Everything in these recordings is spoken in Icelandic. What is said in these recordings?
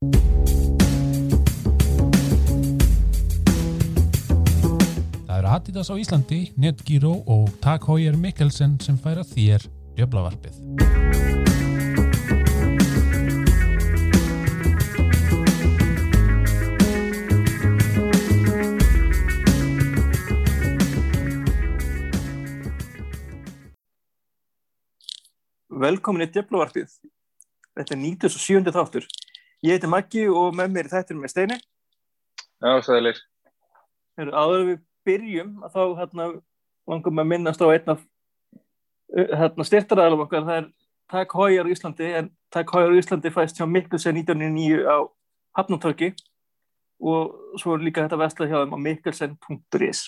Það eru Adidas á Íslandi, Netgyro og Tag Heuer Mikkelsen sem færa þér djöflavarpið. Velkomin í Djöflavarpið. Þetta er 97. þáttur. Ég heiti Maggi og með mér þættinum er Steini. Já, sæðileg. Áður við byrjum að þá hérna, langum að minnast á einn af uh, hérna, styrtaræðalum okkar. Það er Heuer á Íslandi en Heuer á Íslandi fæst hjá Mikkelsen 1909 á Hafnartorki og svo er líka þetta vestlað hjá þeim á mikkelsen.is.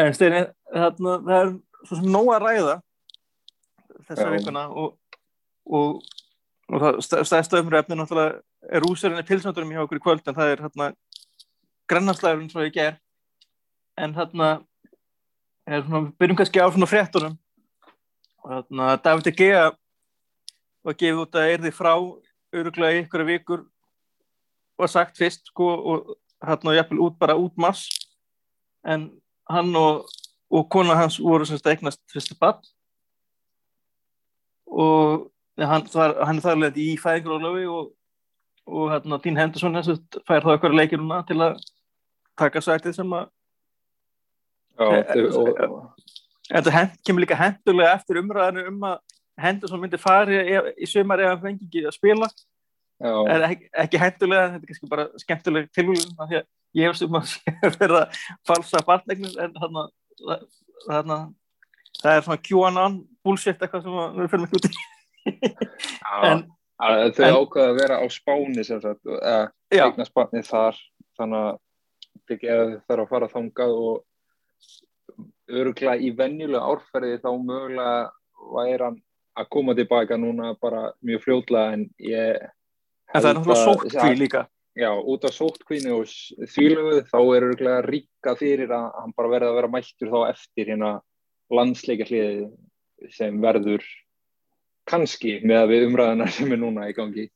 En Steini, hérna, það er svo sem nóg að ræða þessa vikuna og, og, og það stæðsta umræfni náttúrulega er úserinni pilsnöturum hjá okkur í kvöld en það er hérna grannanslæðurinn svo ég ger en hérna er við byrjum kannski á svona fréttunum. Og hérna David De Gea var gefið út að erði frá öruglega ykkur vikur var sagt fyrst sko og hérna jafnvel út bara út mars. En hann og, og kona hans voru semst að eignast fyrstu bann og hann, þar, hann er þar leðið í fæðingarólöfi og, og hérna Dín Henderson fær þá eitthvað leikir núna til að taka sætið sem að Eh, þetta hent, kemur líka hendulega eftir umræðinu um að Henderson myndi fari í sumar ef hann fengi ekki að spila. En ekki, ekki hendulega, þetta er kannski bara skemmtileg tilvíðum að ég hef sem að vera að falsa barnegnir en þarna, þarna það er svona QAnon bullshit eitthvað sem að við fyrir miklu út í en að þau ákvaða að vera á spáni sem sagt, eignast barnið þar þannig að geða þarf að fara þangað og öruglega í venjulega árferði þá mögulega væri hann að koma tilbaka núna bara mjög fljótlega en ég en það er náttúrulega sótkví líka. Já, út af sóttkvínu og þvílugu þá er öruglega ríka fyrir að hann bara verði að vera mættur þá eftir hérna landsleika hliði sem verður kannski með að við umræðana sem er núna í gangi.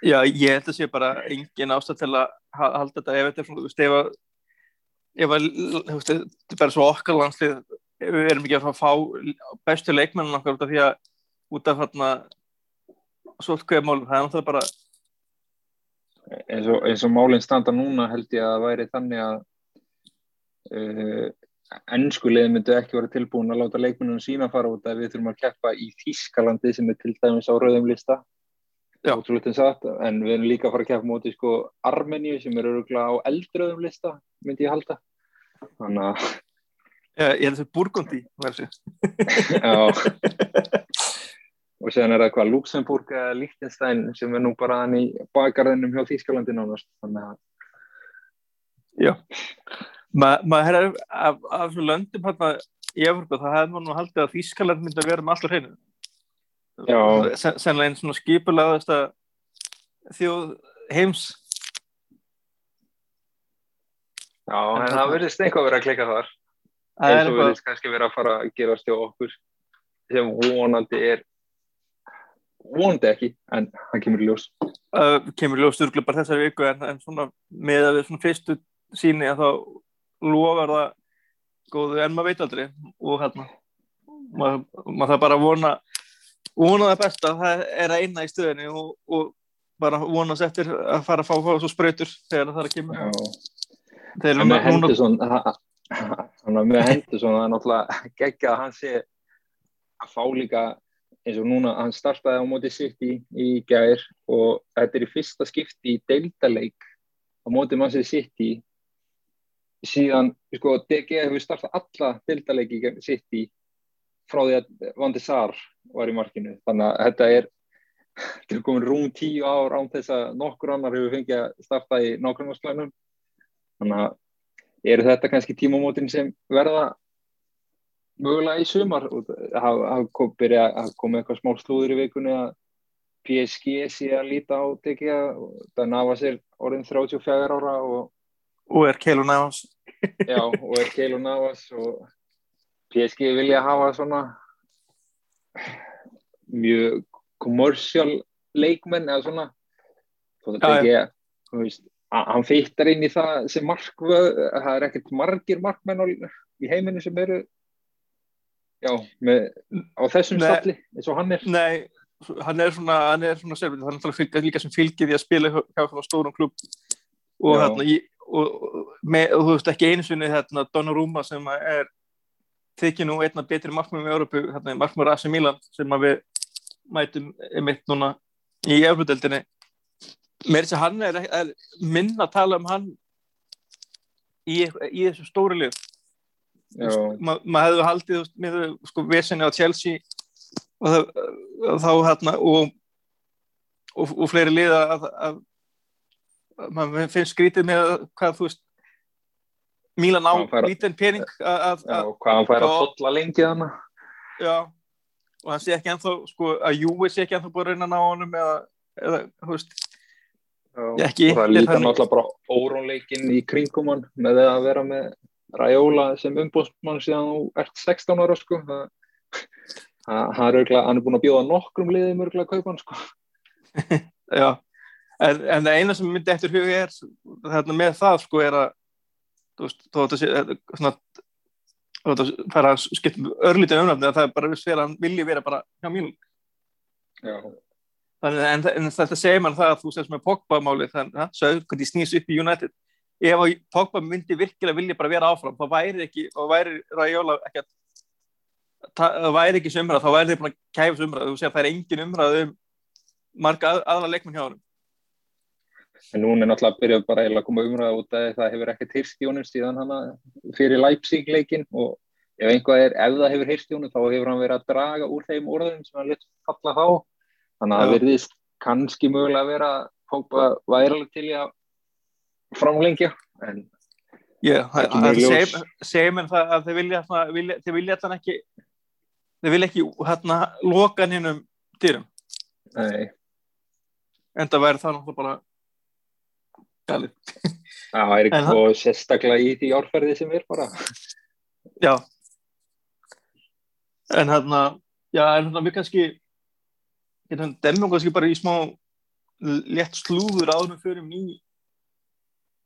Já, ég held að sé bara engin ástæð til að ha- halda þetta ef þetta er svona, þú veist, ef að ef að, þú veist, þetta er bara svo okkar landslið, við erum ekki að fá- bestu leikmennin okkar út af því að út af þarna svolkveðmálum, það er náttúrulega bara eins og, eins og málinn standa núna held ég að væri þannig að uh, ennskulegið myndu ekki vera tilbúin að láta leikmennunum sína fara út að við þurfum að keppa í Þískalandi sem er til dæmis á rauðum lista. Satt, en við erum líka að fara að keppa móti sko Armeníu sem er öruglega á eldröðum lista myndi ég halda. Þannig að ja, ég held að það er Burgundi og séðan er það hvað Luxemburg eða Liechtenstein sem er nú bara hann í bakgarðinum hjá Þýskalandi nánast þannig að Já Ma, maður herra af, af þessu löndum hérna í Evropa, það hefði maður nú haldið að Þískaland myndi að vera með allur hreinu. Sen, sennilega einn svona skipulaðasta þjóð heims. Já, En en það verðist eitthvað verið að klika þar. Það eins og verðist kannski verið að fara að gerast hjá okkur sem vonandi er vonandi ekki, en hann kemur ljós. Uh, kemur ljós styrkla bara þessari viku en, en svona með að við svona fyrstu síni að þá lofar það góðu en maður veit aldrei. Og hérna maður, maður það bara að vona vona það besta, það er að eina í stöðinni og, og bara vonast eftir að fara að fá, fá svo sprautur þegar það er að kemur. En með núna- Henderson þannig að með Henderson það er náttúrulega geggja að hann sé að fá líka eins og núna, hann startaði á móti City í gær og þetta er í fyrsta skipti í deildaleik á móti mannsið City síðan, sko, DG hefur startað alla deildaleiki í gegn City frá því að Vandi Sar var í markinu, þannig að þetta er þetta er komin rúm tíu ár án þess að nokkur annar hefur fengið að starta í nákvæmnarsklænum þannig að eru þetta kannski tímamótin sem verða mögulega í sumar? Hafa haf kom, byrja að koma eitthvað smá slúður í vikunni að PSG sé að líta á og það nafa sér orðin 34 ára og, og er Keilo Navas. Já, og er Keilo Navas og PSG vilja hafa svona mjög kommersial leikmenn eða svona. Þó þetta ekki er, þú veist, hann fyrtar inn í það sem markvöð, það er ekkert margir markmenn í heiminu sem eru já, með, á þessum stalli eins og hann er. Nei, hann er svona, hann er svona hann er náttúrulega líka sem fylgir því að spila hjá svona stórum klubb og hérna, og, með, og þú veist ekki einu sinni hérna Donnarumma sem er þykir nú einna betri markmum í Európu, hérna markmur AC Milan sem við mætum einmitt núna í Európa-deldinni mér er þess að hann er, er minna að tala um hann í, í þessu stóri lið. Maður ma hefði haldið með sko vesenni á Chelsea og, og þá hérna og, og, og fleiri lið að, að maður finnst skrítið með hvað þú veist Mílan á lítinn pening að, já, hvað hann fær að totla lengi þannig já og hann sé ekki ennþá sko að Júi sé ekki ennþá búin að reyna að ná honum eða, eða þú veist já, ekki, og það líka náttúrulega bara órónleikin í kringum hann með að vera með Raiola sem umbústmann síðan þú ert 16 ára sko. Það, örgulega, hann er búin að bjóða nokkrum liðum örgulega að kaupa hann sko. Já en, en það eina sem myndi eftir hug er þarna með það sko er að þú veist, þó að þetta svona þó að þetta fara að skipta örlítið umræfni að það er bara viss fyrir að hann vilji vera bara hjá mínu þannig en, en þetta segir mann það að þú segist með Pogba-máli þannig að það hvernig snýst upp í United. Ef Pogba myndi virkilega vilja bara vera áfram þá væri ekki, þá væri Raiola ekki það væri ekki umræð, þá væri þið bara kæfis umræð þú segir að það er engin umræð um marga að, aðla leikmenn hjá hann en núna er náttúrulega að byrja bara að koma umræða út að það hefur ekkert heyrst í honum síðan hann fyrir Leipzig leikin og ef einhvað er, ef það hefur heyrst í honum þá hefur hann verið að draga úr þeim orðum sem hann lett falla þá. Þannig að það verðist kannski mögulega að vera hópa væralega til að framlengja en Já, segir mér það að þeir vilja þeir vilja þann ekki þeir vilja ekki hérna loka hann hinn um dyrum. Nei. En það væri það náttúrulega bara galið það er eitthvað sérstaklega í því árferði sem er bara. Já. En hérna já en hérna við kannski hérna demum kannski bara í smá létt slúður áðurum fyrir í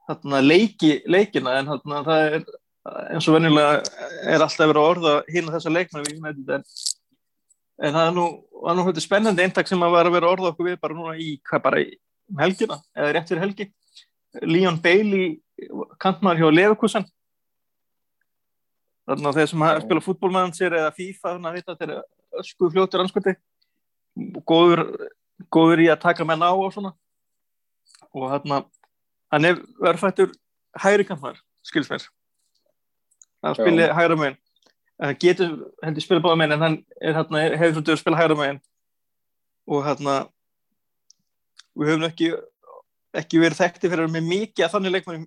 hérna leiki leikina. En hérna það er eins og venjulega er alltaf verið að orða hérna þessa leikna við en, en það er nú, nú spennandi eintak sem að vera að vera orða okkur við bara núna í hvað bara í helgina eða rétt fyrir helgi Leon Bailey kantmar hjá Leverkusen. Þannig að þeir sem ja. spila fútbólmannsir eða FIFA þannig að þetta er ösku fljóttur anskvöldi góður, góður í að taka menn á og svona. Og hérna hann er verðfættur hægri kantmar skilsverð hann spilir hægra megin. Það getur heldur spila báða megin en hann er, hérna, hefur fyrir að spila hægra megin. Og hérna við höfum ekki ekki verið þekkti fyrir með mikið að þannig leikmennum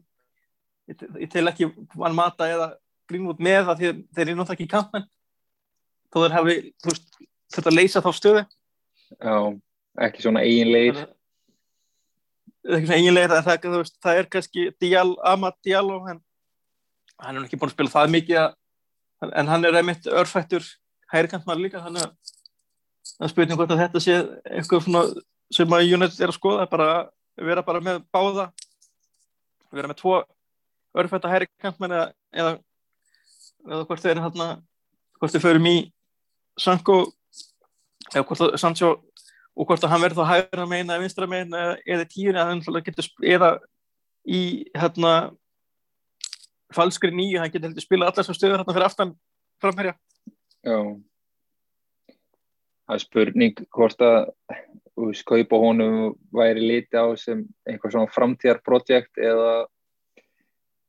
ég tel ekki vann mata eða Greenwood með það því þeir eru náttúrulega ekki í kampen þó þeir hafi þetta að leysa þá stöðu. Já, ekki svona eiginleir ekki svona eiginleir það, það, veist, það er kannski Dial, Amad Diallo en hann er ekki búin að spila það mikið að, en hann er einmitt örfættur hægirkantmar líka þannig að spurning hvort að þetta sé eitthvað sem að United er að skoða bara vera bara með báða vera með tvo örfætta hæri kantmenn eða, eða, eða hvort eru hérna hvort þau förum í Sanko eða hvort það Sancho og hvort að hann verður þá hægra megin eða vinstra megin eða tíun eða, eða í hérna falskri nýju, hann getur heldur spila allar sem stöður hérna fyrir aftan framherja. Já. Það er spurning hvort að kaupa honum væri liti á sem einhver svona framtíðarprojekt eða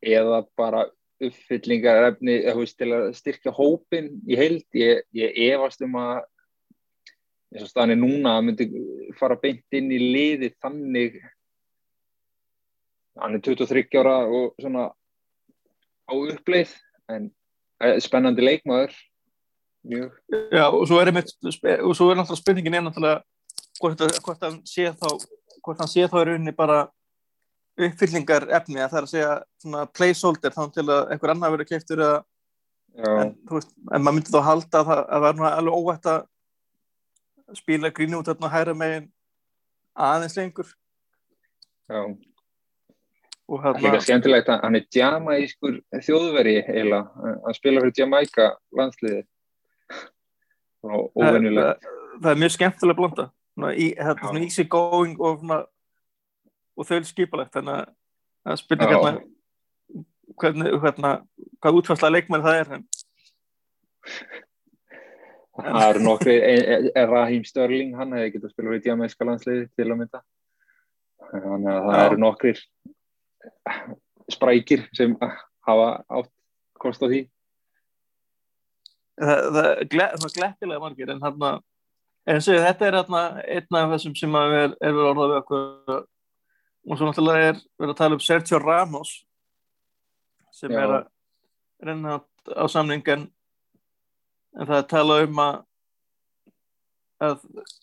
eða bara uppfyllingar efni til að styrkja hópin í heild. Ég, ég efast um að eins og staðinni núna myndi fara beint inn í liði þannig. Hann er 23 ára og svona á uppleið en eh, spennandi leikmaður. Mjög. Já og svo er, með, og svo er náttúrulega spurningin er náttúrulega hvort, hvort hann sé þá hvort hann sé þá í rauninni bara uppfyllingar efni að það er að segja svona placeholder þá til að einhver annar verður keiftur eða en, veist, en maður myndi þá halda að það, að það er alveg óvægt að spila grínu út þarna hæra megin aðeins lengur. Já, og það er hérna, skemmtilegt að hann er jamaískur þjóðveri eiginlega, hann spila fyrir Jamaica landsliði og óvennilegt. það, það er mjög skemmtilega blanda svona, í, hérna, Já. svona easy going og, svona, og þau skipalegt þannig að er spurning Já. hérna hvernig, hérna, hvað útfærsla leikmenn það er Það eru nokkri, e- e- e- Raheem Sterling, hann hefði getað spilað fyrir Jamaica landsliði til að mynda. Þannig að það eru nokkrir sprækir sem hafa átt kost á því. það, er glettilega margir en hérna en segja, þetta er hérna einn af þessum sem að er, er verið orðað við okkur. Og svo náttúrulega er verið að tala um Sergio Ramos sem Já. er að reyna á samning en, það er talað um að að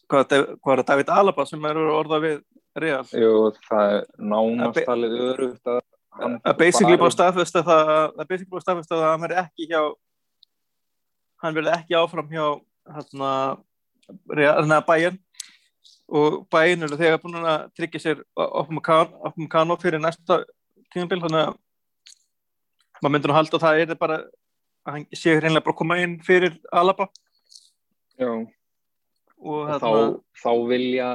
hvað, hvað er David Alaba sem er verið orðað við Real? Jú, það er Að nánast talið örugt að að basically búið að staðfesta það að basically búið að staðfesta það að hann verði ekki hjá hann verði ekki áfram hjá hérna bæinn og bæinn eru þegar búin að tryggja sér opnum kano fyrir næsta tímabil þannig að maður myndur að halda að það er bara að hann sé hreinlega bara að koma inn fyrir Alaba. Já, og og þá, þá vilja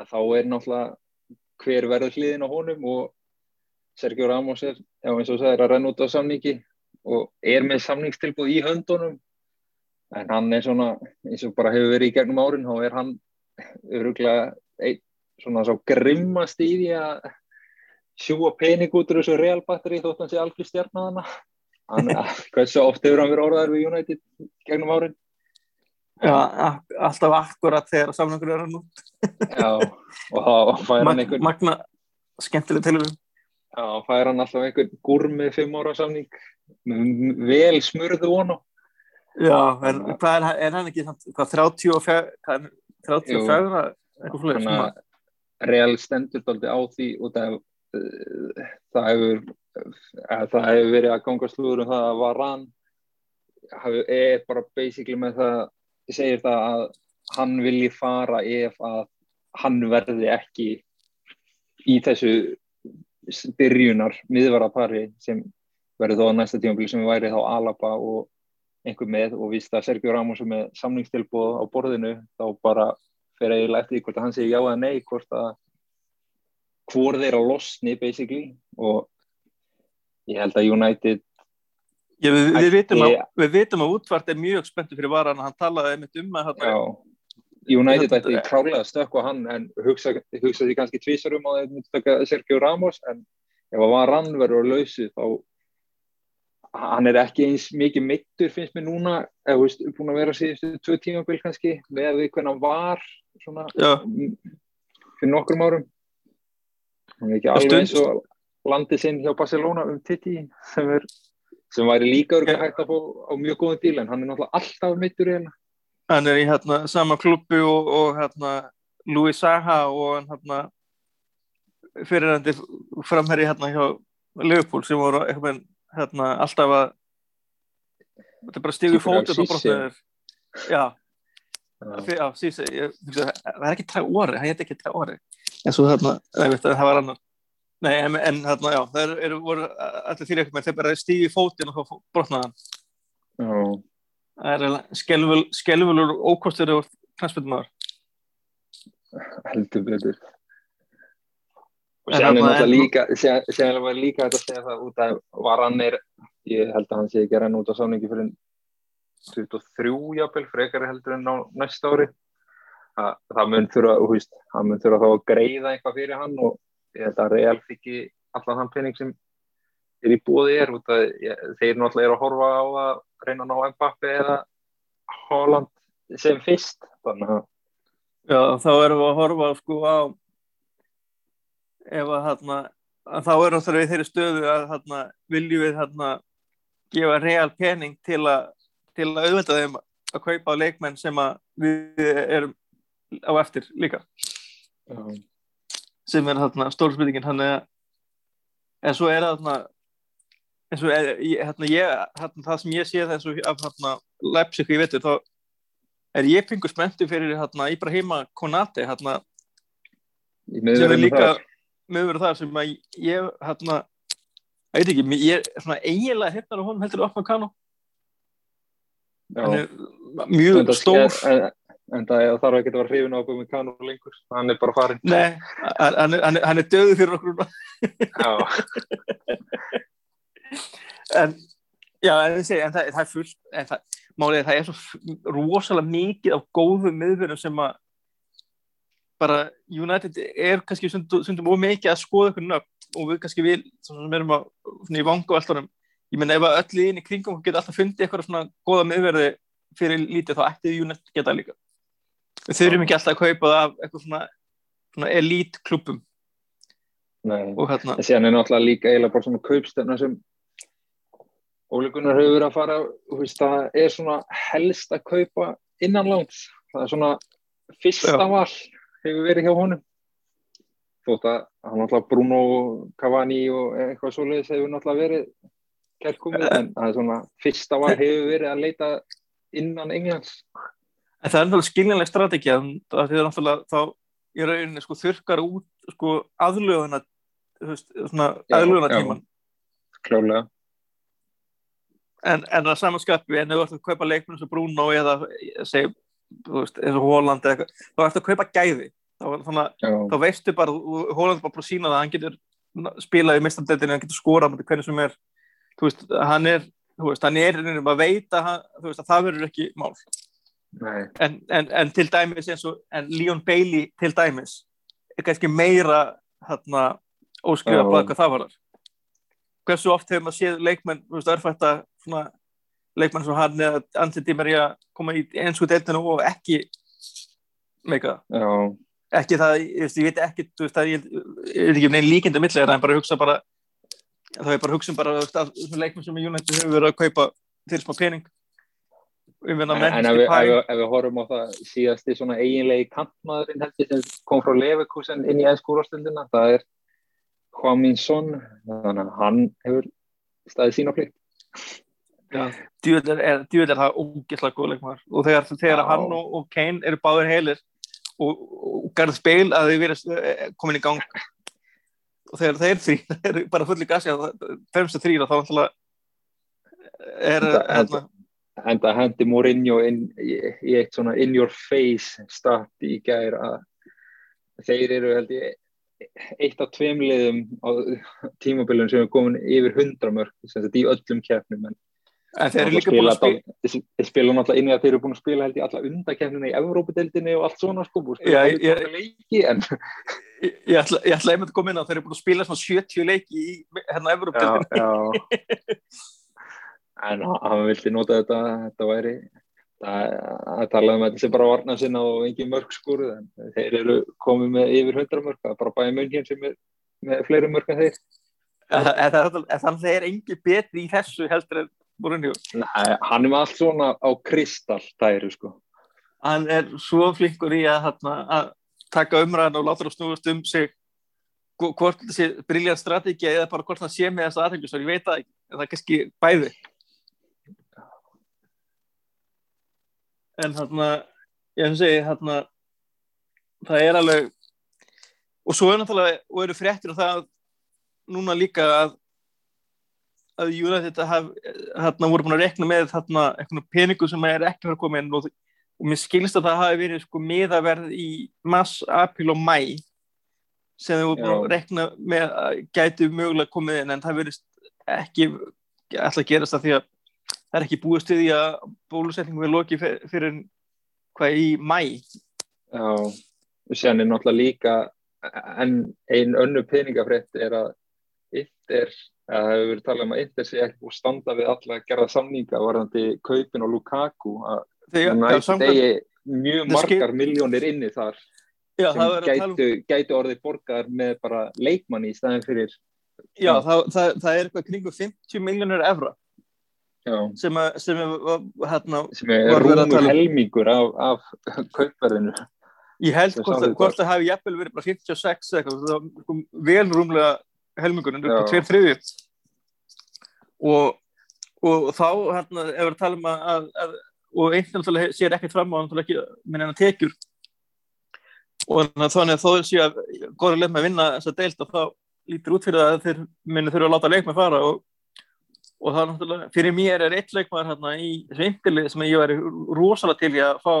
að þá er náttúrulega hver verður hliðin á honum og Sergio Ramos er, já eins og það er að renna út á samningi og er með samningstilbúð í höndunum en hann er svona, eins og bara hefur verið í gegnum árin, þá er hann öruglega ein, svona svo grimmast í því að sjúa pening út úr þessu Real batteri þótt hann sé algjör stjarnadana hann, hversu oft hefur hann verið orðaður við United gegnum árin? Já, alltaf akkurat þegar samlingur er hann nú. Já, og þá fær hann einhvern magna skemmtileg tilvíðum Já, fær hann alltaf einhvern gúrmi fimm ára samning. Vel smurðu vonu Já, en hvað er, er hann ekki hvað, 34 hvað er- 34 eitthvað að Real stendur daldi á því og það, uh, það hefur uh, það hefur verið að ganga slúður um það að Varan hefur, er bara basically með það segir það að hann vilji fara ef að hann verði ekki í þessu byrjunar miðvarapari sem verður þó á næsta tímabili sem væri þá Alaba og einhver með og víst að Sergio Ramos er með samningstilbúð á borðinu þá bara fer eiginlega eftir hvort að hann segir já eða nei hvort að hvor þeirra losni basically. Og ég held að United Já, við, við, vitum að, við vitum að útvart er mjög spenntur fyrir varan hann talaði einmitt um að hérna, United Þetta- ætti klálega að stökkva hann en hugsa, hugsa því kannski tvísar um að þeir myndi stökka Sergio Ramos en ef að var hann verður að lausu þá hann er ekki eins mikið mittur finnst mér núna eða þú veist, búin að vera síðustu tvö tímabil kannski með því hvernig hann var svona fyrir nokkrum árum. Hann er ekki alveg eins og landið sinn hjá Barcelona um Titi sem, er, sem væri líka örgulega hægt að fá á mjög góðum díl en hann er náttúrulega alltaf mittur eiginlega hann er í hérna, sama klubbu og, og hérna, Louis Saha og hérna, fyrirandi framherri hérna hjá Liverpool sem voru eitthvað hérna, alltaf að þetta er bara stígu fótið og brotnaður já, Já. síse ég, það er ekki træ orði, það heit ekki træ orði en svo að það var annar. Nei, en, en hérna, já, það eru, voru allir eitthvað með þeir bara stígu fótið og þá brotnaðan það er skelvul, skelvulur ókostur og knastbyrnumar heldur betur er náttúrulega er- líka er líka hægt að segja það út af varann er, ég held að hann sé ekki að renna út á samningi fyrir 23 jafnvel, frekari heldur en á næsta ári. Það, það mun þurfa, þú veist, það mun þurfa þá að greiða eitthvað fyrir hann og ég held að Real fikki allan þann pening sem er í búið er út að ég, þeir náttúrulega eru að horfa á að reyna að ná Mbappi eða Holland sem fyrst þannig að Já, þá erum við að horfa sko á ef að að þá erum það við þeirri stöðu að hérna viljum við hérna gefa real pening til að til að auðvelda þeim að kaupa á leikmenn sem að við erum á eftir líka. Já, sem er hérna stórspurningin hann er en svo er það hérna eins og er, ég, hérna, ég, hérna, það sem ég sé þessu af hérna Leipzig í vetur þá er ég pingu spenntu fyrir hérna Ibrahima Konate í sem er líka þar miðverður þar sem að ég hérna, ég veit ekki, ég er svona eiginlega hefnar á honum heldur upp Já. er mjög það- stór En, en það þarf ekki að vera hrifin á með kanú lengur. Hann er bara farin. Nei, hann, hann, hann, er- döðu fyrir okkur en já, en, segi, en það, það er fullt en það, málið er það er svo rosalega mikið af góðum miðverðum sem að bara United er kannski stundum of mikið að skoða ykkur nöfn og við kannski vil, sem erum að í vangu veltunum, ég menna ef að öll í inn í kringum okkur geta alltaf fundið eitthvað svona góða miðverði fyrir lítið þá ætti United geta líka við þurfum ekki alltaf að kaupa það af eitthvað svona, svona elite klubum Nei. og hérna En síðan er náttúrulega líka eiginlega bara svona kaupstefna sem Óli Gunnar hefur verið að fara, veist, það er svona helst að kaupa innanlands. Það er svona fyrsta Já. val hefur verið hjá honum. Þótt að hann náttúrulega Bruno Cavani og eitthvað svoleiðis hefur náttúrulega verið kærkomið, en það er svona fyrsta val hefur verið að leita innan Englands. En það er náttúrulega skiljanleg strategið það er náttúrulega þá í rauninni sko, þurkar út sko, aðlöðuna aðlöðuna tíman Klálega. en, en að samanskapi en ef þú ert að kaupa leikmenn og Bruno eða seg, veist, eins og Holland eða eitthvað, þá ert að kaupa gæði. Þá, þannig, þá veistu bara Holland bara að sína það að hann getur spilað í mistandeldinu, hann getur skorað með hvernig sem er. Þú veist, hann er þú veist, hann er einhvern veginn að veita hann, þú veist, að það verður ekki mál. En, en, en til dæmis eins og en Leon Bailey til dæmis er kannski meira hérna, óskrifa Já. bara hvað það var hversu oft hefur maður séð leikmenn þú veist, leikmenn sem hann eða Ansi Di Maria koma í einsku deildinu og ekki meika. Ekki það, ég, veist, ég veit ekki það er, er ekki um neinn líkindu millega en bara hugsa bara það er bara hugsa um bara að leikmenn sem United hefur verið að kaupa til smá pening. En, en ef, við, ef, við, ef við horfum á það síðasti svona eiginlegi kantmaðurinn heldur sem kom frá Leverkusen inn í ennskúrastundina, það er Hwamin Son, þannig að hann hefur staðið sína plikt. Djúvel er, er það ógeðslega góð leikmaður. Og þegar, þegar hann og, og Kane eru báður heilir og, og Garð Bale að þau verið komin í gang og þegar þeir þrý eru bara fulli gassi að fremstu þrýra þá er hérna, En það hendi Mourinho inn í, í eitt svona in your face start í gær að þeir eru held ég eitt af tveim liðum á tímabilum sem er komin yfir 100 mörg sem þetta í öllum keppnum en en þeir eru líka búin að spila þeir spila náttúrulega inn í að þeir eru búin að spila held ég alla undakefnina í Evrópadeildinni og allt svona sko Já, ég- ég, leiki en ég, ég ætla, ég ætla einmitt að koma inn á þeir eru búin að spila svona 70 leiki í hérna já. en hann- vildi nota þetta þetta væri það, að tala um að þetta sé bara varna sinna og engin mörg en þeir eru komið með yfir 100 mörg það er bara bæði mun hér sem er með fleiri mörg en þeir þannig að það er engi betri í þessu heldur en Mourinho. Nei, hann er með allt svona á kristall tæru sko. Hann er svo flinkur í að, hérna, að taka umræðan og láta það snúast um sig hvo- hvort sé briljant strategið eða bara hvort það sé með þess aðhengjusvar, ég veit en það er kannski bæði. En hérna ég hef að segja hérna það er alveg og svo er náttúrulega, og eru fréttir um það núna líka að að United haf, hérna voru búin að rekna með þarna eitthvað peningu sem er ekki verið að koma inn og, og mér skilst að það hafi verið sko miðaverð í mars, apríl og mæ sem þau voru búin að rekna með að gæti mögulega komið inn en það verið ekki alltaf gerast það því að það er ekki við því að bólusetningum er lokið fyr- fyrir hvað í mæ Já, og sér er náttúrulega líka en ein önnu peningafrétt er að Inter, að það hefur verið talað um að Inter sé ekki að standa við alla að gera samninga varðandi kaupin og Lukaku að samkvæmt- eigi mjög Það margar miljónir inni þar já, sem það að tala um gætu, gætu orðið borgar með bara leikmanni í staðin fyrir já, það, það, það er eitthvað kringu 50 miljónur evra já, sem, að, sem er, hérna, sem er að rúmur um- helmingur af, af kaupverðinu. Ég held hvort, sagði að- hvort það hafi jafnvel verið bara 56 eða eitthvað, það vel rúmlega helmingurinn, upp á tveir þriðju. Og, og þá hérna, ef við tala um að, að, að og einn náttúrulega sér ekkert fram á náttúrulega ekki minn enn tekjur. Og þannig að þó þessi að góður leik með að vinna þessa deilt og þá lítur út fyrir það að þeir minni þurfa að láta leikmenn fara og, og það er náttúrulega, fyrir mér er eitt leikmæður hérna í þessu eindirlið sem ég væri rosalega til að fá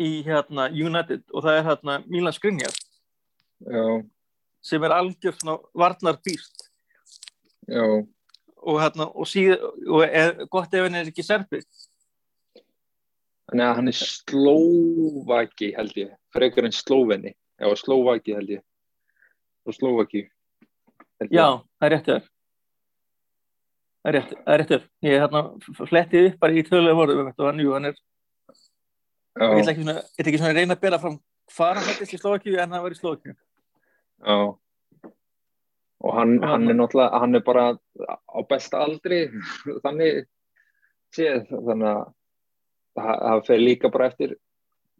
í hérna United og það er hérna Milan Skriniar. Já, sem er algjör svona varnar býst já, og hérna og síð og er gott ef hann er ekki serbi þannig að hann er slóvaki held ég, frekar en slóveni já, slóvaki held ég. Og slóvaki já, það er rétt þér. Það er rétt, það er rétt þér. Ég er hérna flettið upp bara í tölulega voru og hann, jú, hann er ég já, ekki svona, reyna að bera fram hvað hann hættist í Slovakíu en hann var í Slovakíu já. Og hann, hann er náttúrulega hann er bara á besta aldri þannig séð. Þannig að það, fer líka bara eftir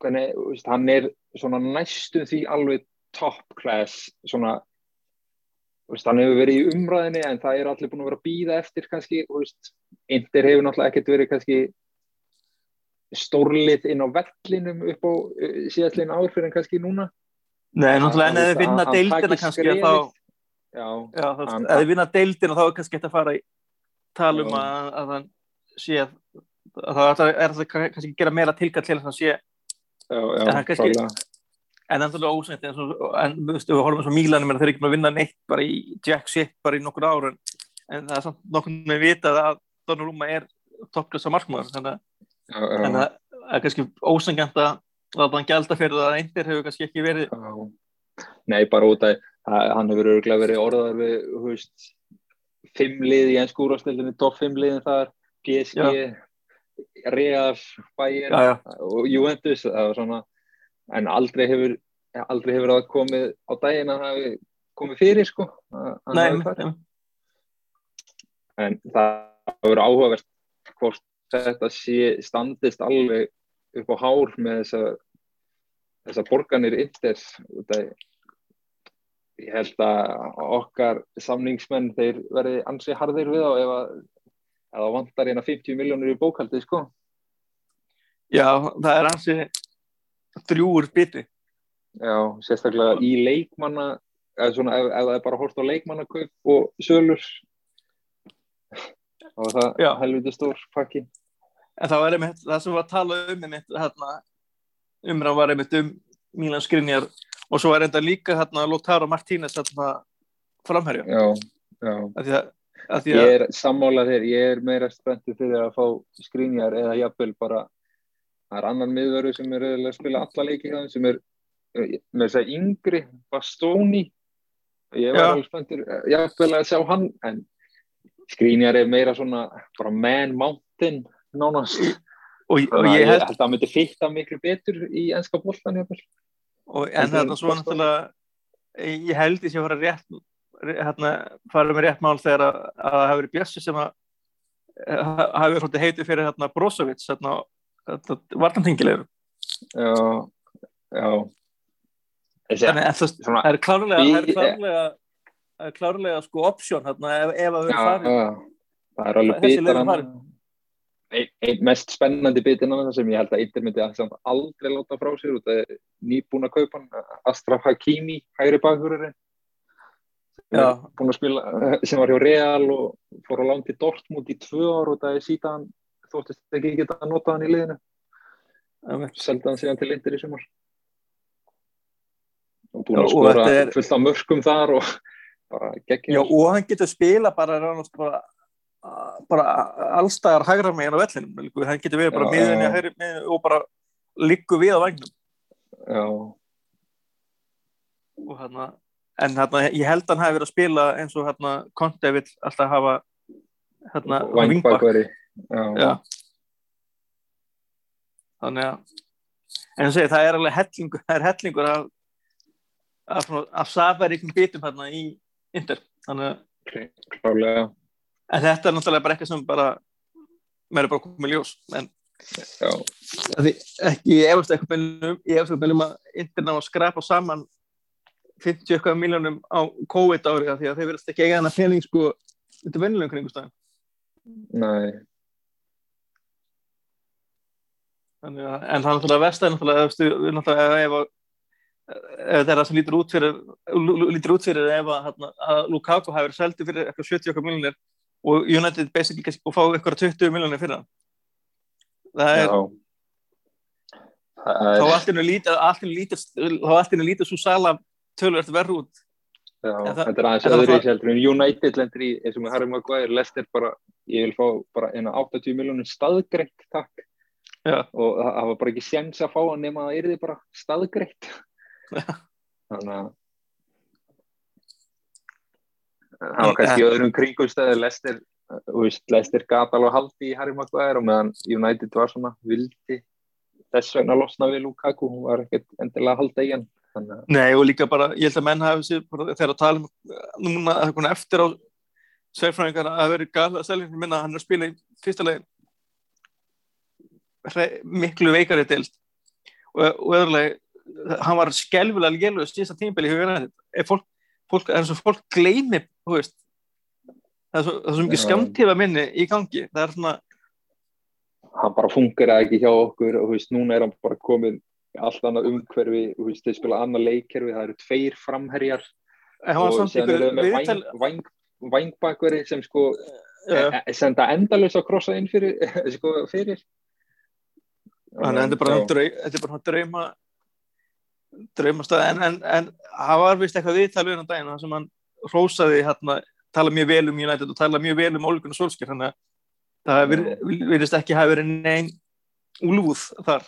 hvernig, veist, hann er svona næstum því alveg top class svona veist, hann hefur verið í umræðinni en það er allir búin að vera að býða eftir kannski, Inter hefur náttúrulega ekkert verið kannski stórlið inn á vellinum upp á uh, síðastlegin ár fyrir en kannski núna Nei, náttúrulega en ef þið vinna deildina kannski skrefið. þá, já, já, ef þið vinna deildina þá er kannski hægt að fara í tala um Já. að, að hann sé að, að það er er alltaf kannski að gera meira tilkall til að hann sé já, já, klálega. en ennþálega ósænt en, svo- en þú veist, við horfum svo Mílanum þeir eru ekki með að vinna neitt bara í Jack shit bara í nokkur ár en, það er samt nokkur með vitað að Donnarumma er topplösa markmaður þannig að það er kannski ósengjant að láta hann gælda fyrir það að eindir hefur kannski ekki verið Já. Nei, bara út að hann hefur örgulega verið orðar við, veist, fimm lið í ennsku úrvastildinni, topp fimm liðin þar, PSG, Real, Bayern já, já, og Juventus, það var svona, en aldrei hefur, aldrei hefur það komið á daginn að hefur komið fyrir, sko. hafi nei, En það hefur áhugavert hvort þetta sé standist alveg upp á hár með þessa, þessa borganir af ég held að okkar samningsmenn þeir verði ansi harðir við á ef að það vantar hérna 50 miljónur í bókaldið sko. Já, það er hansi drjúur biti. Já, sérstaklega í leikmanna eða svona ef, ef það er bara hort á leikmannakaup og sölur. Og það helviti stór pakki en það var einmitt, það sem var að tala um einmitt, hérna, umræðan var einmitt um Mílan Skrinjar og svo er enda líka hérna Lotaro Martínez hérna framherja. Já, já. Af því að, af því að Ég er sammálað þér, ég er meira spenntur fyrir að fá skrínjar eða jafnvel bara það er annan miðveru sem er að spila alla leiki sem er með þess að yngri Bastoni. Ég var alveg spenntur jafnvel að sjá hann en skrínjar er meira svona bara man mountain nánast. Og, og ég held að það myndi fitta miklu betur í jafnvel og, en en þetta svo náttúrulega ég held ég sé að fara rétt hérna, fara með rétt mál þegar að, að það hafi verið Bjössi sem að eh, ha- hafi verið heitið fyrir hérna Brozovic hérna, vartantingilegur Já, já. Þessi, þannig að það svona, það er klárlega það er klárlega, það er klárlega sko option hérna ef, ef að við já, það er alveg bitar er hann. Einn ein mest spennandi bitin hann sem ég held að Inter myndi að aldrei láta frá sér út af nýbúin að kaupa hann Astraf Hakimi, hægri bakururinn Já. búin að spila sem var hjá Real og fór á lán til Dortmund í tvö ár og það er síðan þóttist ekki geta að nota hann í liðinu. Selda hann síðan til Inter í sumar. Og Já, búin að skora er- fullt af mörgum þar og bara Já, geggjum og hann getur spila bara, bara, bara allstaðar hægra megin á vellinum hann getur verið bara miðinni já. hægri megin og bara liggur við á vagnum já, og hérna en hérna, ég held að hann hafi verið að spila eins og hérna, Conte vill alltaf hafa hérna, á vingbak vangbakveri já, Já. þannig að en þú segir, það er alveg hellingur það er hellingur af af, svona- af safaríkum bitum hérna í Inter, þannig að klálega en þetta er náttúrulega bara eitthvað sem bara mér er bara komið ljós en já, að því ekki ég efast eitthvað meðlum ég efast eitthvað meðlum að Inter ná að skrapa saman 50 eitthvað miljónum á COVID ári af því að þeir verðast ekki eiga hana pening sko þetta er venjulegum kringustæðin nei. Þannig að, en það er náttúrulega vestæð náttúrulega, þú veist, við náttúrulega ef að ef það er það sem lítur út fyrir lítur út fyrir ef að, að Lukaku hafi verið seldi fyrir eitthvað 70 okkar miljonir og United basically kannski og fá eitthvað 20 miljonir fyrir hann. Það er þá er, allt innu lítið þá allt innu lítið svo sala tölvöld verð út. Já, þetta er aðeins öðru í en United lendur í, eins og með Harry Maguire, Leicester bara, ég vil fá bara eina 80 miljonir staðgreitt, takk. Já. og það, var bara ekki séns að fá hann nema að það yrði bara staðgreitt. Þannig að það var kannski í öðrum kringumstæði Leicester, þú veist, Leicester gat alveg haldi í Harry Maguire og meðan United var svona vildi þess vegna losna við Lukaku hún var ekkert endilega að halda í hann þannig að Nei og líka bara, ég held að menn hafi þegar að tala um núna eftir á sérfræðingar að vera gala að selja minna að hann er að spila í fyrsta leið miklu veikari deild. Og, og öðrulega hann var skelvilega lélög síðasta tímbili í hugur ef fólk, fólk, eins og fólk gleymi þú veist það er svo, það er svo mikið Já. skamtífa minni í gangi það er svona, hann bara funkar ekki hjá okkur og veist, núna er hann bara komin allt annað umhverfi, veist, þeir spila annað leikkerfi, það eru tveir framherjar og eru ykkur þeir með væng, vangbakveri sem sko Já. e, senda endalus að krossa inn fyrir, sko, fyrir. Þannig að er þetta er bara hann drauma draumastað en, en, en það var vist eitthvað viðtal við hann daginn þar sem hann rósaði hérna, tala mjög vel um United og tala mjög vel um Ólgun og Solskjær þannig að það vir- virðist ekki hafa verið neinn úlfúð þar.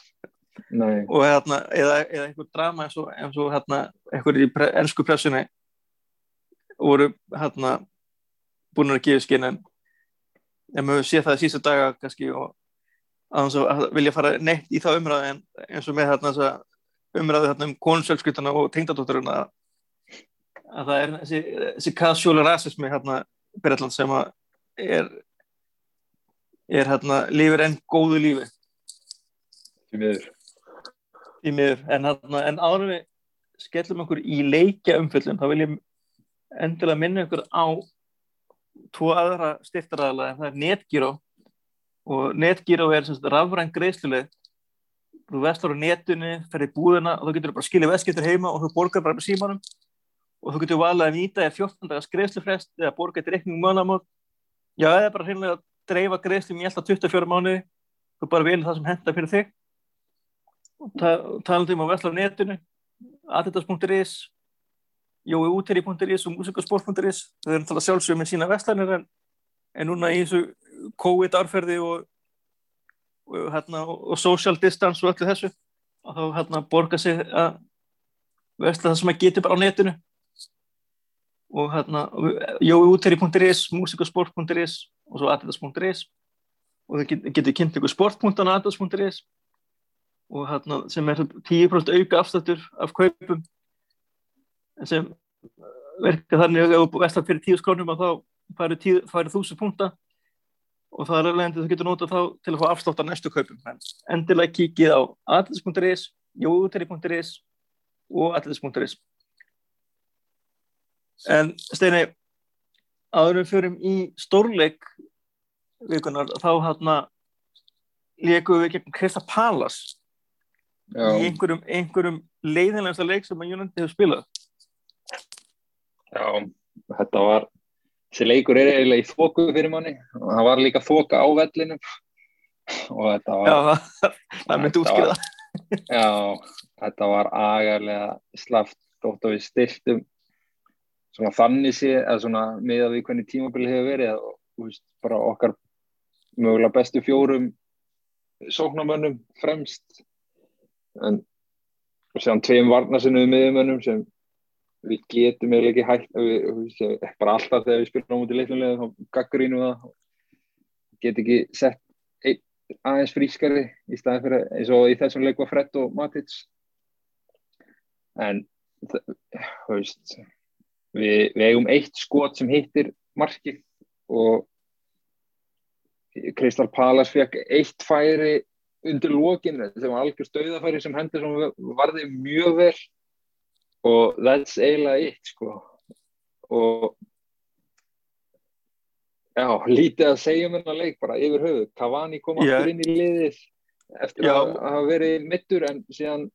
Nei, og hérna, eða, eða einhver drama eins og, eins og hérna, einhver í pre, ennsku pressunni voru hérna búin að gefa skinn en en maður sé það síðustu daga kannski og að að vilja fara neitt í þá umræðu en eins og með hérna þessa umræðu hérna um konusjálfskrytana og tengdadótturina að það er þessi, þessi casual rasismi hérna Bretland sem að er er hérna lifir enn góðu lífi. Því miður. í miður. En, hérna, en áður við skellum okkur í leikja umfyllun þá vil ég endilega minna ykkur á tvo aðra stiftaræðala en það er Netgyro og Netgyro er rafræn greiðsluleg þú veslar á netinu, ferði í búðina og þú getur bara skilja veskiptur heima og þú borgar bara með símanum. Og þú getur valið að nýta eða 14 dagas greiðslufrest eða borga eitt reikning mönamót já, eða bara hreinlega að dreifa greiðslum í alltaf 24 mánuði. Þú bara velur það sem henda fyrir þig. Og ta talandi um að vesla á netinu adidas.is jóiúteri.is og musikasport.is þau eru náttúrulega sjálfsögum með sína veslanir en, en núna í þessu COVID-arferði og, hérna, og social distance og öllu þessu. Og þá hérna, borga sig að vesla það sem að getur bara á netinu. Og hérna jóiúteri.is musikasport.is og svo adidas.is og get, getur kynnt ykkur sport.an adidas.is og hérna sem er 10% auka afstættur af kaupum. Sem verka þannig að ef þú vestar fyrir 10 skrónum að þá færi þúsund punta og það er alveg þú getur notað þá til að fá afslátt á næstu kaupum. En endilega kikið á atletis.is jóuteri.is og atletis.is en Steini áðurum förum í stórleik vikunar þá hérna leikum við gegn Krista Palas Já, í einhverjum, einhverjum leiðinlegasta leik sem að United hefur spilað. Já, þetta var, þessi leikur er eiginlega í þóku fyrir manni og það var líka þóka á vellinum. Og þetta var, Já, það, myndi var- Já, þetta var agarlega slaft þótt að við stiltum svona þannig sé eða svona með að við hvernig tímabili hefur verið og þú veist, bara okkar mögulega bestu fjórum sóknarmönnum fremst. En og séðan tveim varnarsinnuðu miðjumönnum sem við getum eiginlega ekki hægt við, veist, bara alltaf þegar við spilum á mútið leiknulega þá gaggarínu það. Get ekki sett einn aðeins frískari í staði fyrir eins og í þessum leik var Fred og Matic. En það- veist við, við eigum eitt skot sem hittir markið og Kristal Palas fekk eitt færi undir lókinu sem var algjör stöðafæri sem hendur sem varði mjög vel og that's eiginlega eitt sko og já, lítið að segja um hennar leik bara yfir höfu, Cavani kom Já. aftur inn í liðið eftir Já. að hafa verið mittur en síðan